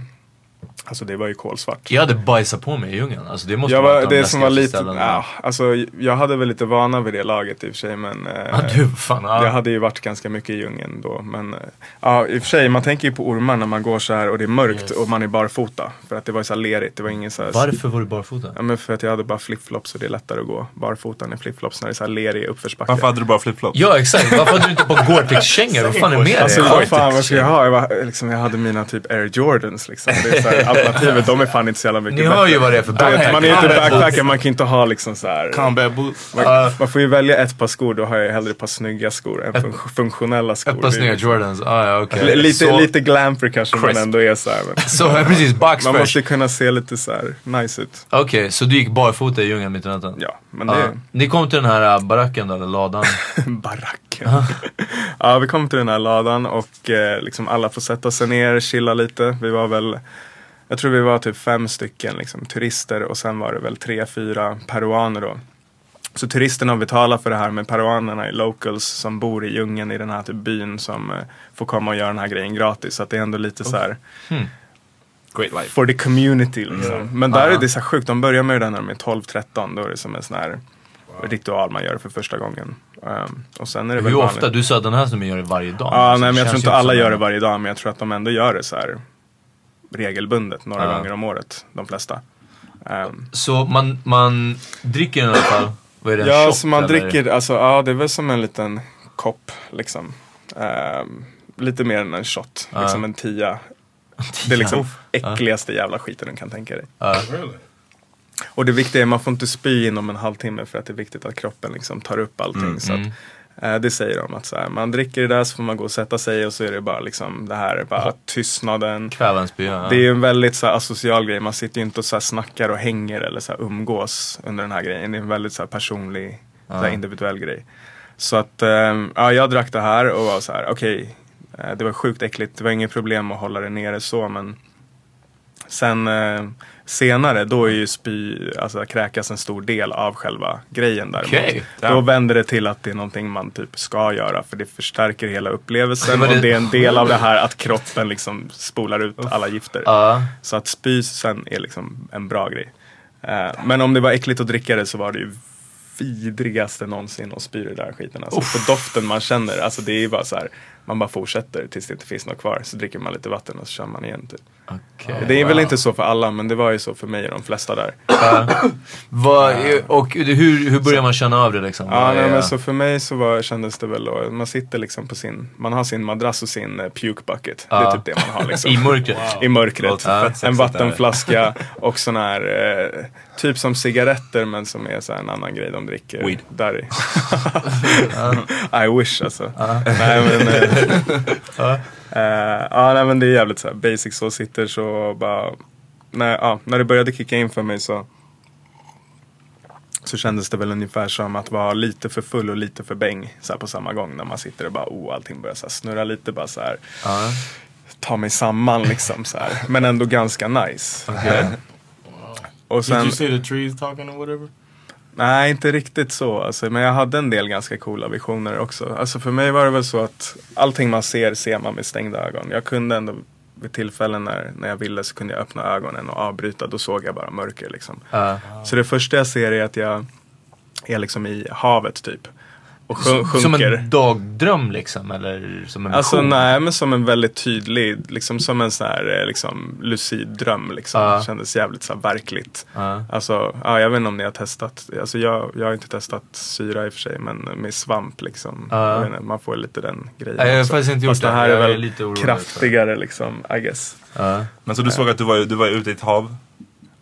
alltså det var ju kolsvart. Jag hade bajsat på mig i djungeln. Alltså det måste Jag vara var, det som var lite, ja, alltså jag hade väl lite vana vid det laget i och för sig men Ja, du, fan, ja. Jag hade ju varit ganska mycket i djungeln då men eh, ja i och för sig man tänker ju på ormar när man går så här och det är mörkt och man är barfota för att det var ju så här lerigt, det var ingen så här Varför var du barfota? Ja men för att jag hade bara flipflops och det är lättare att gå barfota än i flipflops när det är så här lerig uppförsbacke. Varför hade du bara flipflops? Ja exakt, varför hade du inte på Gore-Tex-kängor? Vad fan är med Alltså dig? vad fan vad ska jag ha? Jag, var, liksom, jag hade mina typ Air Jordans liksom. Det är så här, <laughs> alternativet, de är fan inte så jävla mycket Ni hör ju vad det är för Du vet, backpack. Man är ju inte backpacker, man kan inte ha liksom så här. Combat boots. Man, man får ju välja ett par skor, då har jag hellre ett par snygga skor än fun funktionella skor. Ett par snygga liksom- Jordans, ah, ja. L- Lite, Så- lite glamper kanske man Crisp. ändå är så här, men <laughs> Så, ja, precis, box Man måste kunna se lite så här nice ut. Okej, så du gick barfota i djungeln mitt i natten? Ja, men det- Ni kom till den här äh, baracken då, eller ladan? <laughs> Baracken. <laughs> ja, vi kom till den här ladan och eh, liksom alla får sätta sig ner, chilla lite. Vi var väl, jag tror vi var typ fem stycken liksom, turister och sen var det väl tre, fyra peruaner då. Så turisterna betalar för det här med peruanerna är locals som bor i djungeln i den här typ byn som eh, får komma och göra den här grejen gratis. Så att det är ändå lite så här Hmm. Great life. for the community liksom. Mm. Men där Ja. är det så sjukt, de börjar med det när de är 12-13. Då är det som en sån här ritual man gör för första gången. Um, och sen är det väl Hur vanligt. ofta? Du sa att den här som gör det varje dag. Ja, Alltså, nej, men jag tror inte alla gör det varje dag, men jag tror att de ändå gör det så här regelbundet några Ja. gånger om året, de flesta. Um, Så man, man dricker den i alla fall? Vad är det, en ja, shot, så man eller? dricker, alltså ja det är väl som en liten kopp liksom. Ehm, lite mer än en shot, Ja. liksom en tia. Det är liksom äckligaste jävla skiten du kan tänka dig. Och det viktiga är man får inte spy inom en halvtimme för att det är viktigt att kroppen liksom tar upp allting. Mm, så att, mm. Eh, det säger de att så här, man dricker det där så får man gå och sätta sig och så är det bara liksom det här bara tystnaden. Kväva en spya. ja. Det är en väldigt så här, asocial grej. Man sitter ju inte och så här, snackar och hänger eller så här, umgås under den här grejen. Det är en väldigt så här, personlig, så Ja. individuell grej. Så att ehm, ja, jag drack det här och var så här, okej. eh, det var sjukt äckligt. Det var inget problem att hålla det nere så men Sen eh, senare, då är ju spy, alltså kräkas en stor del av själva grejen däremot. Okej. Då vänder det till att det är någonting man typ ska göra för det förstärker hela upplevelsen och det är en del av det här att kroppen liksom spolar ut alla gifter. Ja. Så att spy sen är liksom en bra grej. Eh, men om det var äckligt att dricka det så var det ju vidrigaste någonsin att spy det där skiten. Alltså, för doften man känner, alltså det är ju bara så här, man bara fortsätter tills det inte finns något kvar. Så dricker man lite vatten och så kör man igen typ. Okej, det är väl wow. inte så för alla men det var ju så för mig och de flesta där. Vad, och hur, hur börjar man känna av det liksom? Ja, nej, men så för mig så var, kändes det väl då, man sitter liksom på sin, man har sin madrass och sin eh, puke bucket. Det är typ det man har liksom. <laughs> I mörkret? I mörkret. Sexigt En vattenflaska <laughs> och sån här, eh, typ som cigaretter men som är så en annan grej de dricker. Weed. Där i. <laughs> I wish alltså. Nej men, eh, eh, ja, nej, men det är jävligt så här basic så, sitter så bara, när, ja, när det började kicka in för mig så så kändes det väl ungefär som att vara lite för full och lite för bäng så här på samma gång. När man sitter och bara, oh, allting börjar så här snurra lite bara så här. Ja. Ta mig samman liksom så här. Men ändå ganska nice. Okej. Eh, Och Did sen, you see the trees talking or whatever? Nej inte riktigt så alltså, Men jag hade en del ganska coola visioner också. Alltså för mig var det väl så att allting man ser, ser man med stängda ögon. Jag kunde ändå vid tillfällen när, när jag ville så kunde jag öppna ögonen och avbryta. Då såg jag bara mörker liksom. Ja. Så det första jag ser är att jag är liksom i havet typ. Och sjun- Som sjunker. en dagdröm liksom? Eller som en Alltså vision? nej, men som en väldigt tydlig, liksom som en sån här eh, liksom, lucid dröm liksom. Ja. Kändes jävligt så här, verkligt. Ja. Alltså, ja, jag vet inte om ni har testat. Alltså, jag, jag har inte testat syra i och för sig, men med svamp liksom. Vet inte, man får lite den grejen Nej, jag har också. faktiskt inte gjort Fast det. det här Jag är är väl lite orolig kraftigare liksom, I guess. Men så du såg att du var, du var ute i ett hav?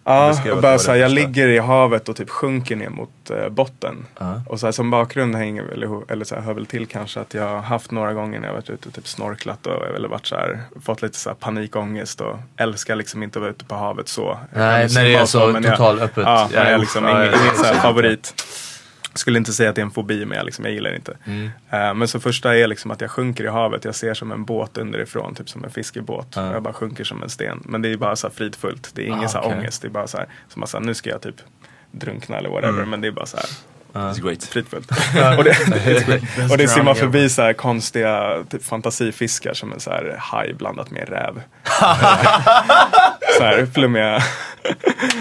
Ja, och bara det var så här, det jag ligger i havet och typ sjunker ner mot eh, botten. Ja. Och så här, som bakgrund hänger väl ihop- eller så här, hör väl till kanske att jag har haft några gånger när jag varit ute och typ snorklat och eller varit så här, fått lite så här panikångest och älskar liksom inte att vara ute på havet så. Nej, när det är så men jag- total öppet. Ja, jag är liksom ingen, ingen favorit. Skulle inte säga att det är en fobi men jag, liksom, jag gillar det inte. Mm. Eh, men så första är liksom att jag sjunker i havet. Jag ser som en båt underifrån, typ som en fiskebåt. Ja. Jag bara sjunker som en sten. Men det är bara så här fridfullt. Det är ingen Ah, så här ångest. Det är bara så här, som att nu ska jag typ drunkna eller whatever. Mm. Men det är bara så här It's great. fridfullt. <laughs> och det, <laughs> och det simmar förbi så här konstiga typ, fantasifiskar som en så här haj blandat med räv. <laughs> så här flummiga.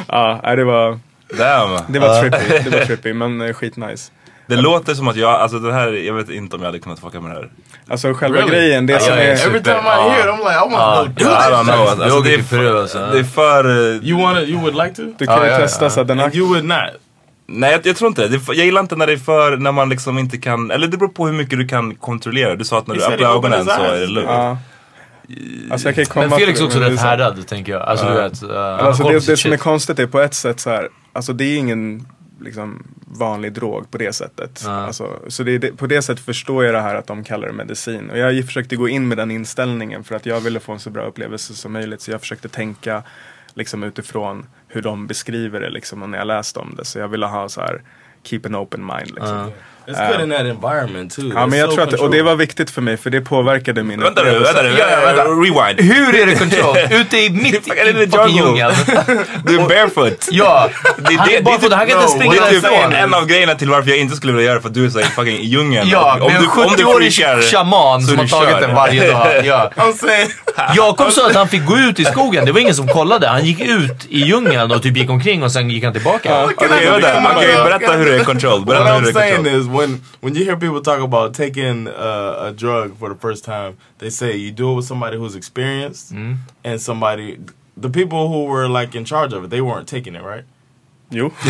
ja, det var, Damn. det var trippy. Det var trippy men eh, skitnice. Det låter som att jag, alltså det här, jag vet inte om jag hade kunnat fucka med det här. Alltså själva Really? grejen, det som är... Every time I hear it, I'm like, I want to go do I don't this. know. Alltså, åker det, alltså. är, det är för... You want it? You would like to? Du kan ju ja, testa ja. så att den. And you would not. Nej jag, jag tror inte det. för- Jag gillar inte när det är för, när man liksom inte kan, eller det beror på hur mycket du kan kontrollera. Du sa att när du öppnar ögonen så är det lugnt. Ja. Alltså jag kan ju komma Men Felix är också rätt härdad tänker jag. Alltså du vet. Uh, Alltså det, det som är konstigt är på ett sätt så här, alltså det är ingen liksom, vanlig drog på det sättet. Ja. Alltså, så det, det, på det sättet förstår jag det här att de kallar det medicin. Och jag försökte gå in med den inställningen för att jag ville få en så bra upplevelse som möjligt. Så jag försökte tänka liksom utifrån hur de beskriver det liksom, och när jag läste om det. Så jag ville ha så här, keep an open mind liksom. Ja. It's good in that environment too. Ja men jag so tror att, och det var viktigt för mig för det påverkade min Vänta nu, upplevelse. vänta nu, Ja, ja, vänta. rewind. Hur är det control? <laughs> Ute i mitt Är i fucking djungeln. <laughs> Du är barefoot. Ja, Det, han är barfota, han kan inte no, springa det är typ därifrån. en av grejerna till varför jag inte skulle vilja göra det för att du är så här fucking i djungeln. Ja, en du- om du 70-årig freakar shaman så som är har tagit den varje dag. <laughs> Ja. Jakob sa att han fick gå ut i skogen, det var ingen som kollade. Han gick ut i djungeln och typ gick omkring och sen gick han tillbaka. Okej, vänta. Berätta hur det är control. Berätta hur det är control. When when you hear people talk about taking uh, a drug for the first time, they say you do it with somebody who's experienced and somebody. The people who were like in charge of it, they weren't taking it, right? Jo. <laughs>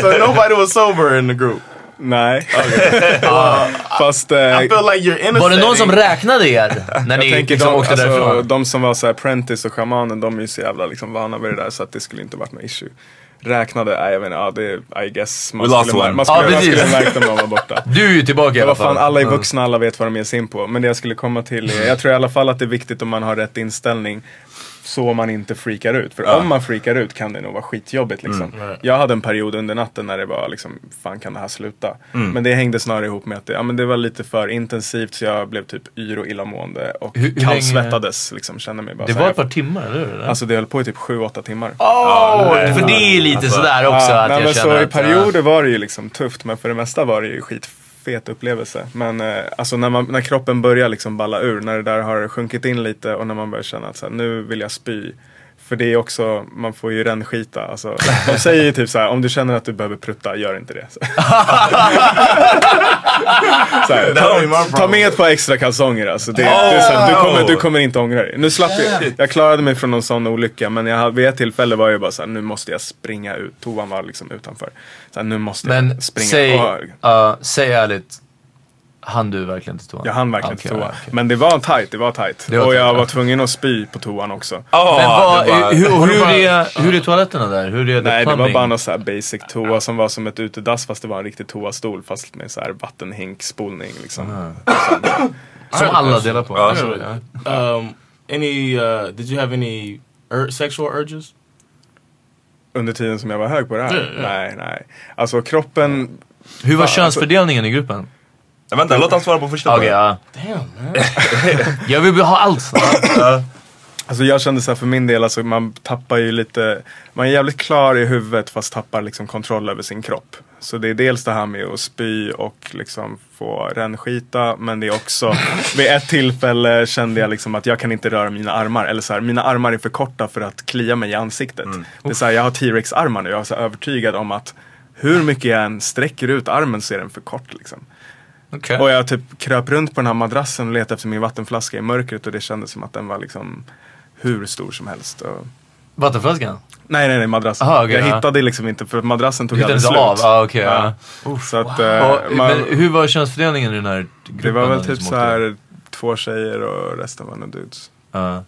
so nobody was sober in the group. Nej. <laughs> <laughs> Fast... eh, I feel like you're Var det någon som räknade er? När Jag ni tänker liksom de, åkte alltså, därifrån? de som var så här apprentice och shamanen, de är ju så jävla liksom vana vid det där så att det skulle inte varit något issue. Räknade, nej jag inte, ja det, I guess man We lost skulle, one. mär- man skulle, Ja, man skulle märkt om de var borta. <laughs> Du är ju tillbaka i alla fall. alla är vuxna, alla vet vad de ger sig in på. Men det jag skulle komma till är, jag tror i alla fall att det är viktigt om man har rätt inställning. Så man inte freakar ut. För Ja. om man freakar ut kan det nog vara skitjobbigt liksom. Mm. Jag hade en period under natten när det var liksom, fan kan det här sluta? Mm. Men det hängde snarare ihop med att det, ja, men det var lite för intensivt så jag blev typ yr och illamående. Och Hur- hur kallsvettades liksom, kände mig bara Det var här, ett par timmar, eller hur? Alltså det höll på i typ 7-8 timmar. Åh, nej. för det är lite Alltså, sådär också Ja, att nej, jag men känner så i att... perioder var det ju liksom tufft men för det mesta var det ju Fet upplevelse. Men eh, alltså när, man, när kroppen börjar liksom balla ur, när det där har sjunkit in lite och när man börjar känna att så här, nu vill jag spy. För det är också, man får ju rännskita. Alltså, de säger ju typ så här, om du känner att du behöver prutta, gör inte det. Så. så här, ta, ta med ett par extra kalsonger alltså. Det, det är så här, du, kommer, du kommer inte ångra dig. Nu slapp jag, jag klarade mig från någon sån olycka men jag, hade- vid ett tillfälle var jag bara så här, nu måste jag springa ut. Toan var liksom utanför. Så här, nu måste Men jag springa. säg, uh, säg ärligt, hann du verkligen till toan? jag hann verkligen Okej, till toan. okej. Men det var tight, det var tight. Det var och jag tight, var ja. tvungen att spy på toan också. Men Ja, vad, det var- hur, hur, <laughs> är, hur är toaletterna där? Hur är det Nej det var plumbing? bara någon så här basic toa som var som ett utedass fast det var en riktig toastol fast med så här vattenhink, spolning liksom. <clears throat> Som alla delar på? Ja. Ja. Um, any? Uh, did you have any ur- sexual urges? Under tiden som jag var hög på det här? Ja, ja. Nej, nej. Alltså kroppen, Hur var Fan, könsfördelningen i gruppen? Ja, Vänta, låt han svara på första Okej, frågan. ja. Damn, man. <laughs> Jag vill ha allt. alltså jag kände så här för min del, alltså man tappar ju lite, man är jävligt klar i huvudet fast tappar liksom kontroll över sin kropp. Så det är dels det här med att spy och liksom få rännskita men det är också, <laughs> vid ett tillfälle kände jag liksom att jag kan inte röra mina armar. Eller så här, mina armar är för korta för att klia mig i ansiktet. Det är så här, jag har T-Rex armar nu, jag är så övertygad om att hur mycket jag än sträcker ut armen så är den för kort liksom. Okej. Och jag typ kröp runt på den här madrassen och letade efter min vattenflaska i mörkret och det kändes som att den var liksom hur stor som helst. Och... Vattenflaskan? Nej, nej, nej, madrassen. Aha, okej, jag ja. hittade liksom inte för att madrassen tog aldrig inte slut. av? Ah, okej, ja. Så att, eh, Och, man, Men hur var könsfördelningen i den här gruppen? det var väl typ som så här två tjejer och resten var dudes. Ja.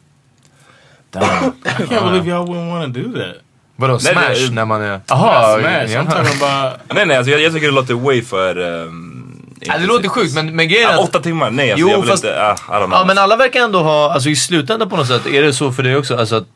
I can't believe y'all wouldn't want to do that. Vadå, Nej, smash det- när man är... Aha, smash. ja. I'm talking about. Nej nej, alltså, jag, jag tycker det låter way för... Um, Ja, det låter sjukt men, men grejen Ja, åtta timmar? Nej, alltså, Jo, jag vill fast- inte... Uh. Ja men alla verkar ändå ha, alltså i slutändan på något sätt, är det så för dig också? Alltså att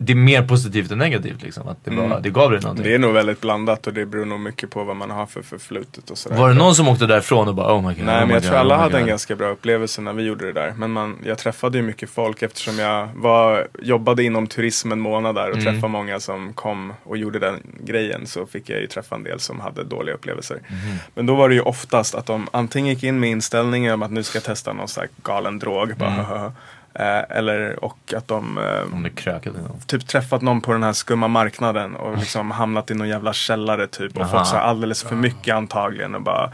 det är mer positivt än negativt liksom? Att det, bara, Mm. det gav dig någonting? Det är nog väldigt blandat och det beror nog mycket på vad man har för förflutet och sådär. Var det någon som åkte därifrån och bara oh my god? Nej oh men jag god, tror alla oh hade en God. ganska bra upplevelse när vi gjorde det där. Men man, jag träffade ju mycket folk eftersom jag var, jobbade inom turism en månad där och Mm. träffade många som kom och gjorde den grejen. Så fick jag ju träffa en del som hade dåliga upplevelser. Mhm. Men då var det ju oftast att de antingen gick in med inställningen om att nu ska jag testa någon här galen drog. Bara, Mm. Eller och att de eh, typ träffat någon på den här skumma marknaden och liksom hamnat i någon jävla källare typ och Aha. fått så alldeles för mycket antagligen och bara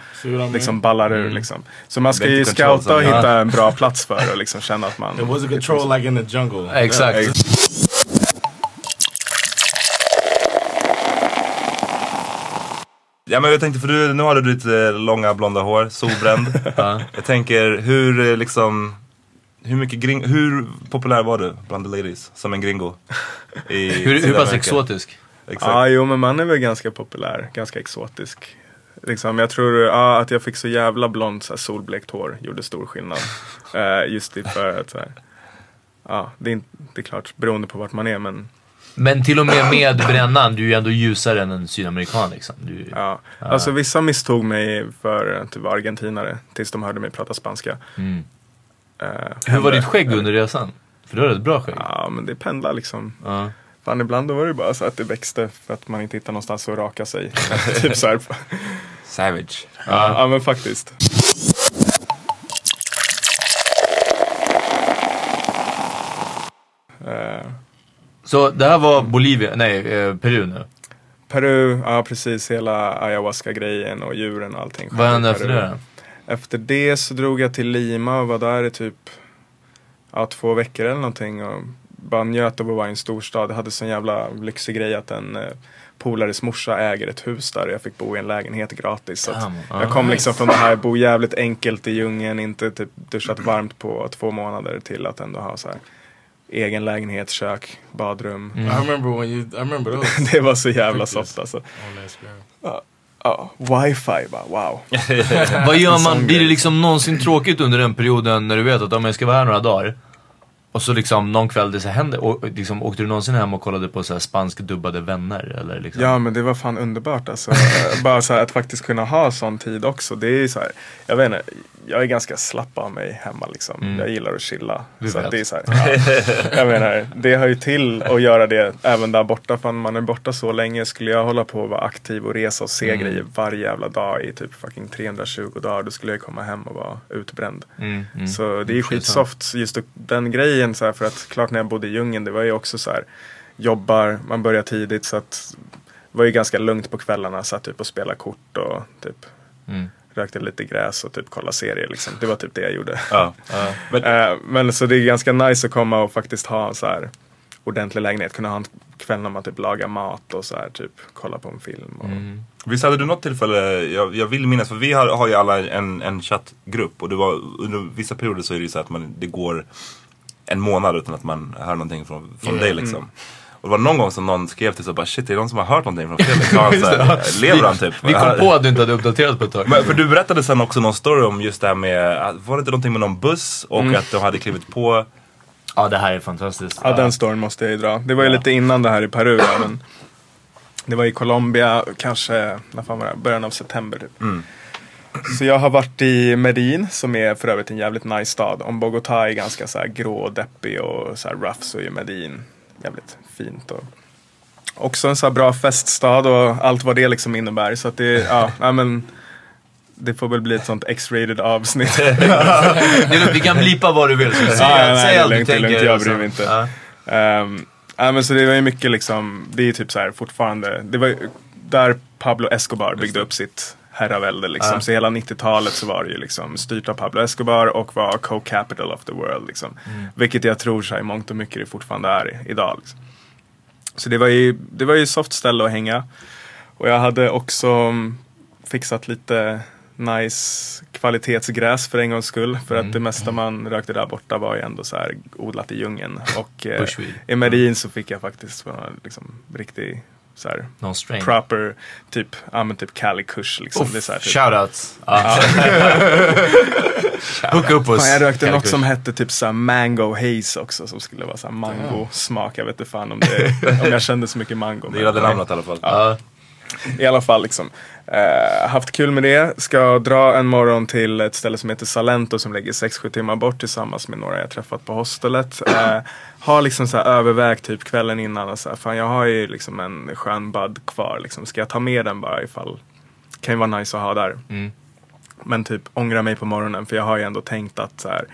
liksom ballar ur Mm. liksom. Så man ska ju scouta och hitta en bra plats för och liksom känna att man... It was a control like in the jungle. <laughs> Exakt. Yeah. Ja men jag tänkte, för du, nu har du ditt eh, långa blonda hår, solbränd. <laughs> Ja. Jag tänker, hur eh, liksom... Hur mycket gring, hur populär var du bland the ladies som en gringo? I <laughs> Hur, hur pass exotisk? Exakt. Ja, jo men man är väl ganska populär, ganska exotisk. Liksom, jag tror ja, att jag fick så jävla blont så solblekt hår gjorde stor skillnad. <laughs> Eh, just det för att så här, ja, det är, inte, det är klart beroende på vart man är men Men till och med med brännan, du är ju ändå ljusare än en sydamerikan liksom. Du, ja. Alltså vissa misstog mig för att vara argentinare tills de hörde mig prata spanska. Mm. Eh, Hur var ditt skägg under resan? För du har ett bra skägg. Ja men det pendlar liksom. Ja. Fan ibland då var det bara så att det växte för att man inte hittade någonstans att raka sig. <laughs> typ så här. Savage. Ja, ja men faktiskt. Eh, Så det här var Bolivia, nej eh, Peru nu. Peru, ja precis hela ayahuasca-grejen och djuren och allting. Vad hände efter det då? Efter det så drog jag till Lima och var där i typ ja, två veckor eller någonting. Och bara njöt av att vara i en storstad. Jag hade sån jävla lyxig grej att en eh, polares morsa äger ett hus där och jag fick bo i en lägenhet gratis. Så ah, jag kom nice. liksom från det här, bo jävligt enkelt i djungeln, inte typ duschat varmt på två månader till att ändå ha så här egen lägenhet, kök, badrum. I remember when you. I remember <laughs> those. Det var så jävla soft alltså. screen. Ja, wifi bara, wow. <laughs> Vad gör man, blir det liksom någonsin tråkigt under den perioden när du vet att om jag ska vara här några dagar och så liksom någon kväll det så händer, och, liksom, åkte du någonsin hem och kollade på så här spansk dubbade vänner? Eller liksom? Ja men det var fan underbart alltså. <laughs> Bara så här, att faktiskt kunna ha sån tid också. Det är så här, jag vet inte, jag är ganska slapp av mig hemma liksom. Mm. Jag gillar att chilla. Vi så det är så här, ja. <laughs> Jag menar, det hör ju till att göra det även där borta. För man är borta så länge. Skulle jag hålla på och vara aktiv och resa och se Mm. grejer varje jävla dag i typ fucking 320 dagar. Då skulle jag komma hem och vara utbränd. Mm, mm. Så det är Det är skitsoft just den grejen så här, för att klart när jag bodde i djungeln det var ju också så här jobbar, man börjar tidigt så att det var ju ganska lugnt på kvällarna, satt typ och spelade kort och typ Mm. rökte lite gräs och typ kolla serier liksom. Det var typ det jag gjorde. <laughs> Ja. Men, <laughs> Eh, Men så det är ganska nice att komma och faktiskt ha en så här ordentlig lägenhet, kunna ha en kväll när man typ lagar mat och så här typ kolla på en film. Och, Mm. Visst hade du något tillfälle, jag, jag vill minnas, för vi har, har ju alla en, en chattgrupp och det var, under vissa perioder så är det ju så att man, det går en månad utan att man hör någonting från, från dig liksom. Och det var någon gång som någon skrev till så bara shit, är det någon som har hört någonting från? Har han så här, lever han typ? Vi kom på att du inte hade uppdaterat på ett tag. Men, för du berättade sen också någon story om just det här med, var det inte någonting med någon buss och Mm. att de hade klivit på Ja det här är fantastiskt. Ja, den storyn måste jag ju dra. Det var ju lite innan det här i Peru. Ja, men det var i Colombia, kanske, när fan var det? Början av september typ. Så jag har varit i Medin, som är för övrigt en jävligt nice stad. Om Bogotá är ganska så här grå och deppig och så här rough så är Medin jävligt fint. Och också en så här bra feststad och allt vad det liksom innebär. Så att det, ja, ja men det får väl bli ett sånt X-rated avsnitt. <laughs> Vi kan blipa vad du vill. Så säg, Ja, säg allt du tänker. lugnt, jag bryr mig inte. Ja. Ehm, ja, men så det var ju mycket liksom, det är ju typ så här fortfarande, det var ju, där Pablo Escobar byggde upp sitt herravälde. Liksom. Ja. Så hela 90-talet så var det ju liksom styrt av Pablo Escobar och var co-capital of the world. Liksom. Mm. Vilket jag tror så här, i mångt och mycket det fortfarande är idag. Liksom. Så det var ju, det var ju soft ställe att hänga. Och jag hade också mm, fixat lite nice kvalitetsgräs för en gångs skull. För Mm. att det mesta man rökte där borta var ju ändå så här odlat i djungeln. Och eh, i Medellin så fick jag faktiskt liksom riktig så här, Någon strain. proper, typ, ja men typ Cali Kush liksom. Uff, det är så här, typ. shoutouts. Ja. <laughs> Hooka upp oss. Fan, jag rökte något som hette typ såhär mango haze också som skulle vara såhär mango smak. Jag vet inte fan om, det, <laughs> om jag kände så mycket mango. Du gillade namnet i alla fall. Ja. I alla fall liksom. Eh, haft kul med det. Ska dra en morgon till ett ställe som heter Salento som ligger 6-7 timmar bort tillsammans med några jag träffat på hostelet. Eh, har liksom så här övervägt typ kvällen innan och så här, fan jag har ju liksom en skön bud kvar liksom. Ska jag ta med den bara ifall, kan ju vara nice att ha där. Mm. Men typ ångra mig på morgonen för jag har ju ändå tänkt att så här,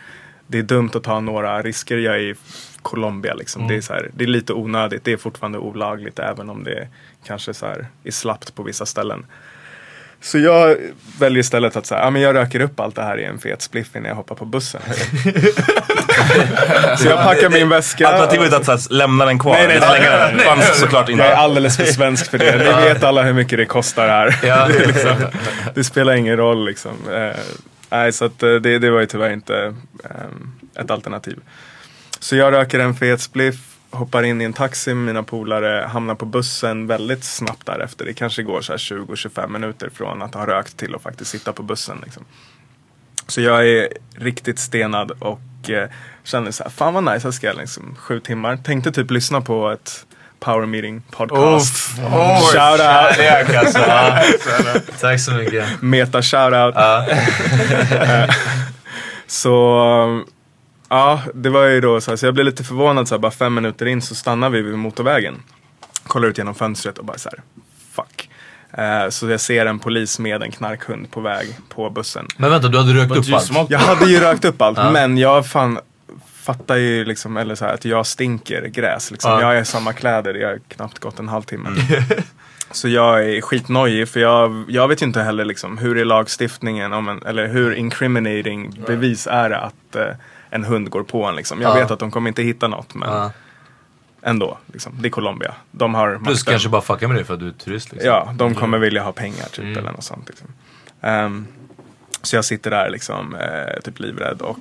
det är dumt att ta några risker. Jag är i Colombia liksom. Mm. Det, är så här, det är lite onödigt. Det är fortfarande olagligt även om det kanske så här, är slappt på vissa ställen. Så jag väljer istället att säga, ja men jag röker upp allt det här i en fet spliff innan jag hoppar på bussen. <laughs> så jag packar min väska. Alternativet att så här, lämna den kvar. Nej, nej, nej, nej, nej. Fanns såklart inte. Jag är alldeles för svensk för det. Ni vet alla hur mycket det kostar här. Ja. <laughs> det, är liksom, det spelar ingen roll liksom. Eh, nej, så att, eh, det, det var ju tyvärr inte eh, ett alternativ. Så jag röker en fet spliff, hoppar in i en taxi med mina polare, hamnar på bussen väldigt snabbt därefter. Det kanske går så här 20-25 minuter från att ha rökt till att faktiskt sitta på bussen. Liksom. Så jag är riktigt stenad och eh, känner så här, fan vad nice, här ska jag liksom sju timmar. Tänkte typ lyssna på ett power meeting podcast. Uff. Oj, shout out! kärlek, alltså. Ja. <laughs> Tack så mycket. Meta shout out. <laughs> Eh, så ja, det var ju då så, här, så jag blev lite förvånad så här, bara fem minuter in så stannar vi vid motorvägen. Kollar ut genom fönstret och bara så här, fuck. Eh, så jag ser en polis med en knarkhund på väg på bussen. Men vänta, du hade rökt But upp you allt? smoked Jag hade ju rökt upp allt <laughs> Ja. men jag fan fattar ju liksom, eller så här, att jag stinker gräs. Liksom. Ja. Jag är i samma kläder, jag har knappt gått en halvtimme. <laughs> Så jag är skitnojig för jag, jag vet ju inte heller liksom, hur är lagstiftningen, om en, eller hur incriminating bevis är det att eh, en hund går på en. Liksom. Jag Ja. vet att de kommer inte hitta något men Ja. ändå. Liksom. Det är Colombia. De har Plus makten. kanske bara fucka med dig för att du är turist liksom. Ja, de kommer vilja ha pengar typ Mm. eller något sånt. Liksom. Ehm, så jag sitter där liksom, eh, typ livrädd och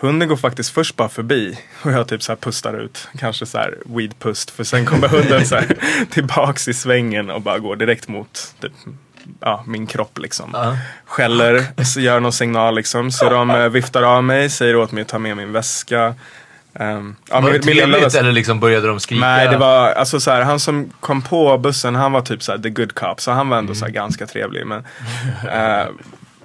hunden går faktiskt först bara förbi och jag typ så här pustar ut, kanske så här weedpust för sen kommer hunden så <laughs> tillbaks i svängen och bara går direkt mot typ, ja, min kropp liksom. Ja. Skäller, så gör någon signal liksom. Så de eh, viftar av mig, säger åt mig att ta med min väska. Ehm, ja, var det trevligt eller liksom började de skrika? Nej, det var alltså så här, han som kom på bussen, han var typ så här the good cop. Så han var ändå så här ganska trevlig. Men eh,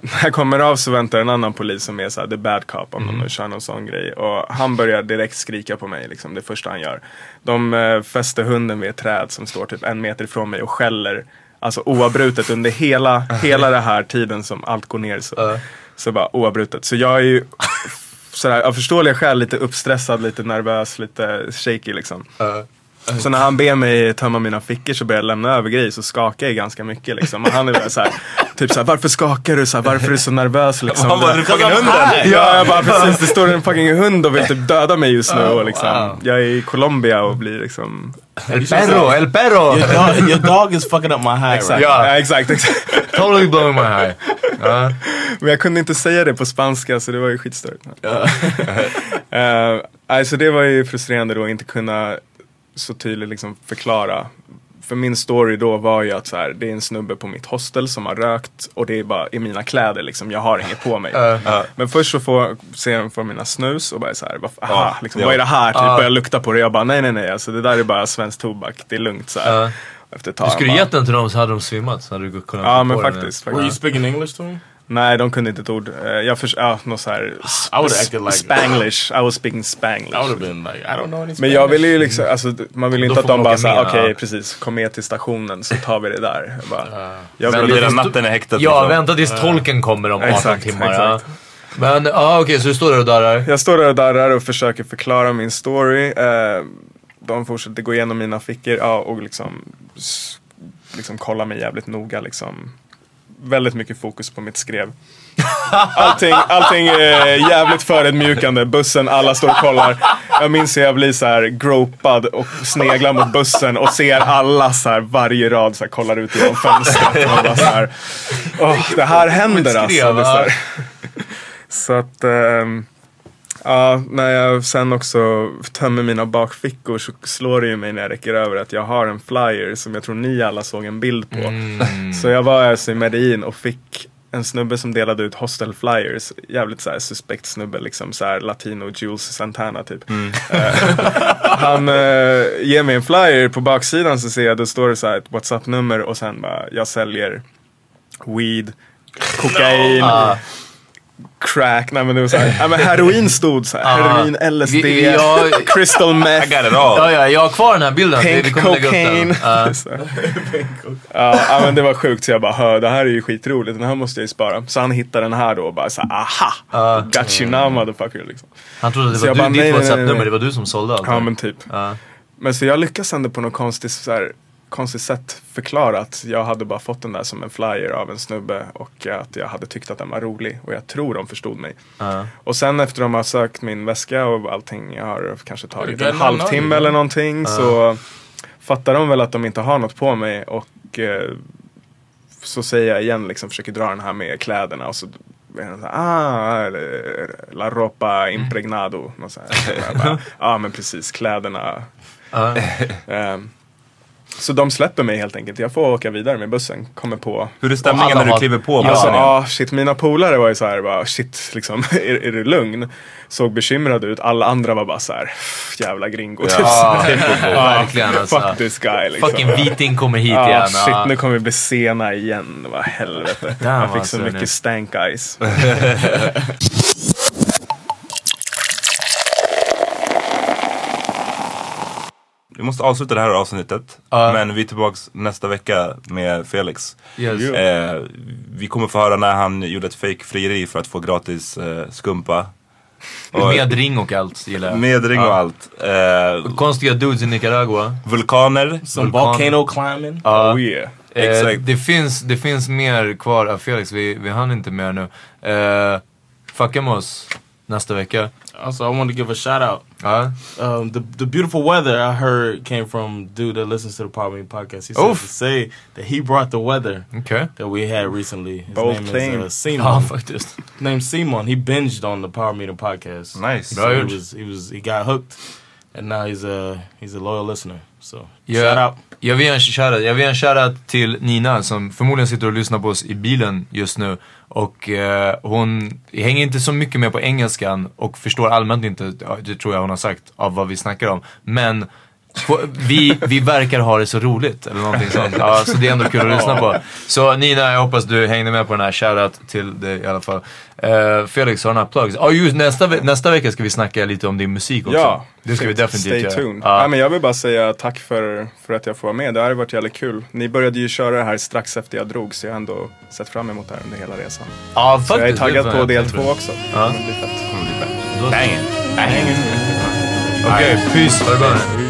<laughs> när jag kommer av så väntar en annan polis som är så här the bad cop om de nu kör någon sån grej. Och han börjar direkt skrika på mig, liksom, det första han gör. De eh, fäster hunden vid ett träd som står typ en meter ifrån mig och skäller. Alltså oavbrutet under hela, hela den här tiden som allt går ner. Så, så bara oavbrutet. Så jag är ju sådär, av förståeliga skäl lite uppstressad, lite nervös, lite shaky liksom. Så när han ber mig tömma mina fickor så börjar jag lämna över grejer så skakar jag ganska mycket liksom. Och han är bara såhär, typ såhär, varför skakar du? Såhär, varför är du så nervös liksom? Han bara, "Du fucking hunden!" Ja, jag bara precis, det står en fucking hund och vill typ döda mig just nu och liksom. Jag är i Colombia och blir liksom El perro, el perro! Your dog, your dog is fucking up my high Exakt, right ja. exakt, exakt. Totally blowing my high. Ja. Men jag kunde inte säga det på spanska så det var ju skitstörigt. uh, <laughs> alltså det var ju frustrerande då att inte kunna så tydligt liksom förklara. För min story då var ju att så här, det är en snubbe på mitt hostel som har rökt och det är bara i mina kläder liksom, jag har inget på mig. <laughs> Men först så får, ser de får mina snus och bara så här, vad, aha, Ja, liksom, ja. vad är det här? Typ Ja. börjar lukta på det. Jag bara nej nej nej, alltså, det där är bara svensk tobak, det är lugnt så här. Ja. Efter ett tag Du skulle bara, gett den till dem så hade de svimmat. Så hade du kunnat Ja men på den. faktiskt. Were you faktiskt. speaking English to him? Nej, de kunde inte ett ord. Eh, Jag förs- ja, något så här I acted like- Spanglish. I was speaking Spanglish. I would have been like, I don't know any Men jag ville ju liksom, alltså, man vill ju inte att de bara med, okej ja. precis, kom med till stationen så tar vi det där. Jag bara, jag vill blir ju- det natten i häktet. Ja, liksom. vänta tills tolken kommer om 18 Exakt, timmar. exakt. Ja. Men ja, okej, så du står där och darrar. Jag står där och darrar och försöker förklara min story. Eh, de fortsätter gå igenom mina fickor ja, och liksom liksom kolla mig jävligt noga liksom. Väldigt mycket fokus på mitt skrev. Allting, allting är jävligt förödmjukande. Bussen, alla står och kollar. Jag minns hur jag blir så här gropad och sneglar mot bussen och ser alla så här varje rad så här, kollar ut genom fönstret. Och bara så här, "Åh, det här händer alltså. så, att ehm, Ja, när jag sen också tömmer mina bakfickor så slår det ju mig när jag räcker över att jag har en flyer som jag tror ni alla såg en bild på. Mm. Så jag var alltså i Medellin och fick en snubbe som delade ut hostel flyers. Jävligt såhär suspekt snubbe liksom såhär latino Jules Santana typ. Eh, <laughs> han eh, ger mig en flyer, på baksidan så ser jag då står det så här ett WhatsApp-nummer och sen bara jag säljer weed, <laughs> kokain, Ah. Crack, nej men det var såhär, ja men heroin stod såhär, heroin, LSD, Vi- jag- crystal <laughs> meth, Ja, ja, jag har kvar den här bilden. Vi- vi pink kommer lägga upp den. cocaine. Ja. <laughs> Så. Ja, ja men det var sjukt så jag bara hör, det här är ju skitroligt, den här måste jag ju spara. Så han hittade den här då och bara så aha, got you now motherfucker liksom. Han trodde att det Så var du, bara, ditt nej, nej, nej, WhatsApp-nummer, nej. det var du som sålde allt. Ja men typ. Ja. Men så jag lyckas ändå på något konstigt, så här, konstigt sätt förklara att jag hade bara fått den där som en flyer av en snubbe och att jag hade tyckt att den var rolig och jag tror de förstod mig. Ja. Och sen efter de har sökt min väska och allting, jag har kanske tagit en halvtimme eller någonting Ja. så fattar de väl att de inte har något på mig och eh, så säger jag igen liksom, försöker dra den här med kläderna och så ah, la ropa impregnado. Och så här. Så jag bara, Ja men precis, kläderna. Ja. <laughs> Ehm, så de släpper mig helt enkelt. Jag får åka vidare med bussen. Kommer på. Hur är stämningen när du kliver på Alltså, bussen igen? ja, shit, mina polare var ju så här, bara, shit, liksom, <laughs> är, är du lugn? Såg bekymrade ut. Alla andra var bara så här, jävla gringo. <laughs> typ. <laughs> Ja, Ja, verkligen, alltså. Fuck this guy. Liksom. Fucking viting kommer hit ja, igen. Shit, Ja. nu kommer vi bli sena igen. Vad helvete. Damn, jag fick alltså, så nu. mycket stank eyes. Vi måste avsluta det här avsnittet. Ja. Men vi är tillbaks nästa vecka med Felix. Yes. Eh, vi kommer få höra när han gjorde ett fake frieri för att få gratis eh, skumpa. Och- Med ring och allt gillar jag. Med ring och allt. Eh, Konstiga dudes i Nicaragua. vulkaner. Some volcano climbing. Ja. Oh yeah. Eh, det, finns, det finns mer kvar av Felix, vi, vi hann inte mer nu. Eh, fucka med oss nästa vecka. Also, I want to give a shout out. Ja. Um, the the beautiful weather I heard came from dude that listens to the Power Meeting podcast. He said Oof. to say that he brought the weather Okay. that we had recently. His Bold name claim. is uh, Simon. <laughs> Ja, faktiskt. named Simon. He binged on the Power Meeting podcast. Nice. So he was he was he got hooked, and now he's a he's a loyal listener. So Ja, shout out. Jag vill en shoutout, jag vill en shoutout till Nina som förmodligen sitter och lyssnar på oss i bilen just nu. Och eh, hon hänger inte så mycket med på engelskan och förstår allmänt inte, det tror jag hon har sagt, av vad vi snackar om. Men vi, vi verkar ha det så roligt eller någonting sånt. Ja, så det är ändå kul att lyssna på. Så Nina, jag hoppas du hängde med på den här. Shoutout till dig i alla fall. Eh, Felix, har du några plugs? Ja, just nästa, ve- nästa vecka ska vi snacka lite om din musik också. Ja, det ska vi definitivt Stay göra. tuned. Ja. Ja. men jag vill bara säga tack för, för att jag får vara med. Det här har varit jävligt kul. Ni började ju köra det här strax efter jag drog så jag har ändå sett fram emot det här under hela resan. Ja, Så jag är faktiskt. taggad på del två också. Ja. Det blir fett. Banging. Banging. Okej, peace. Ha det bra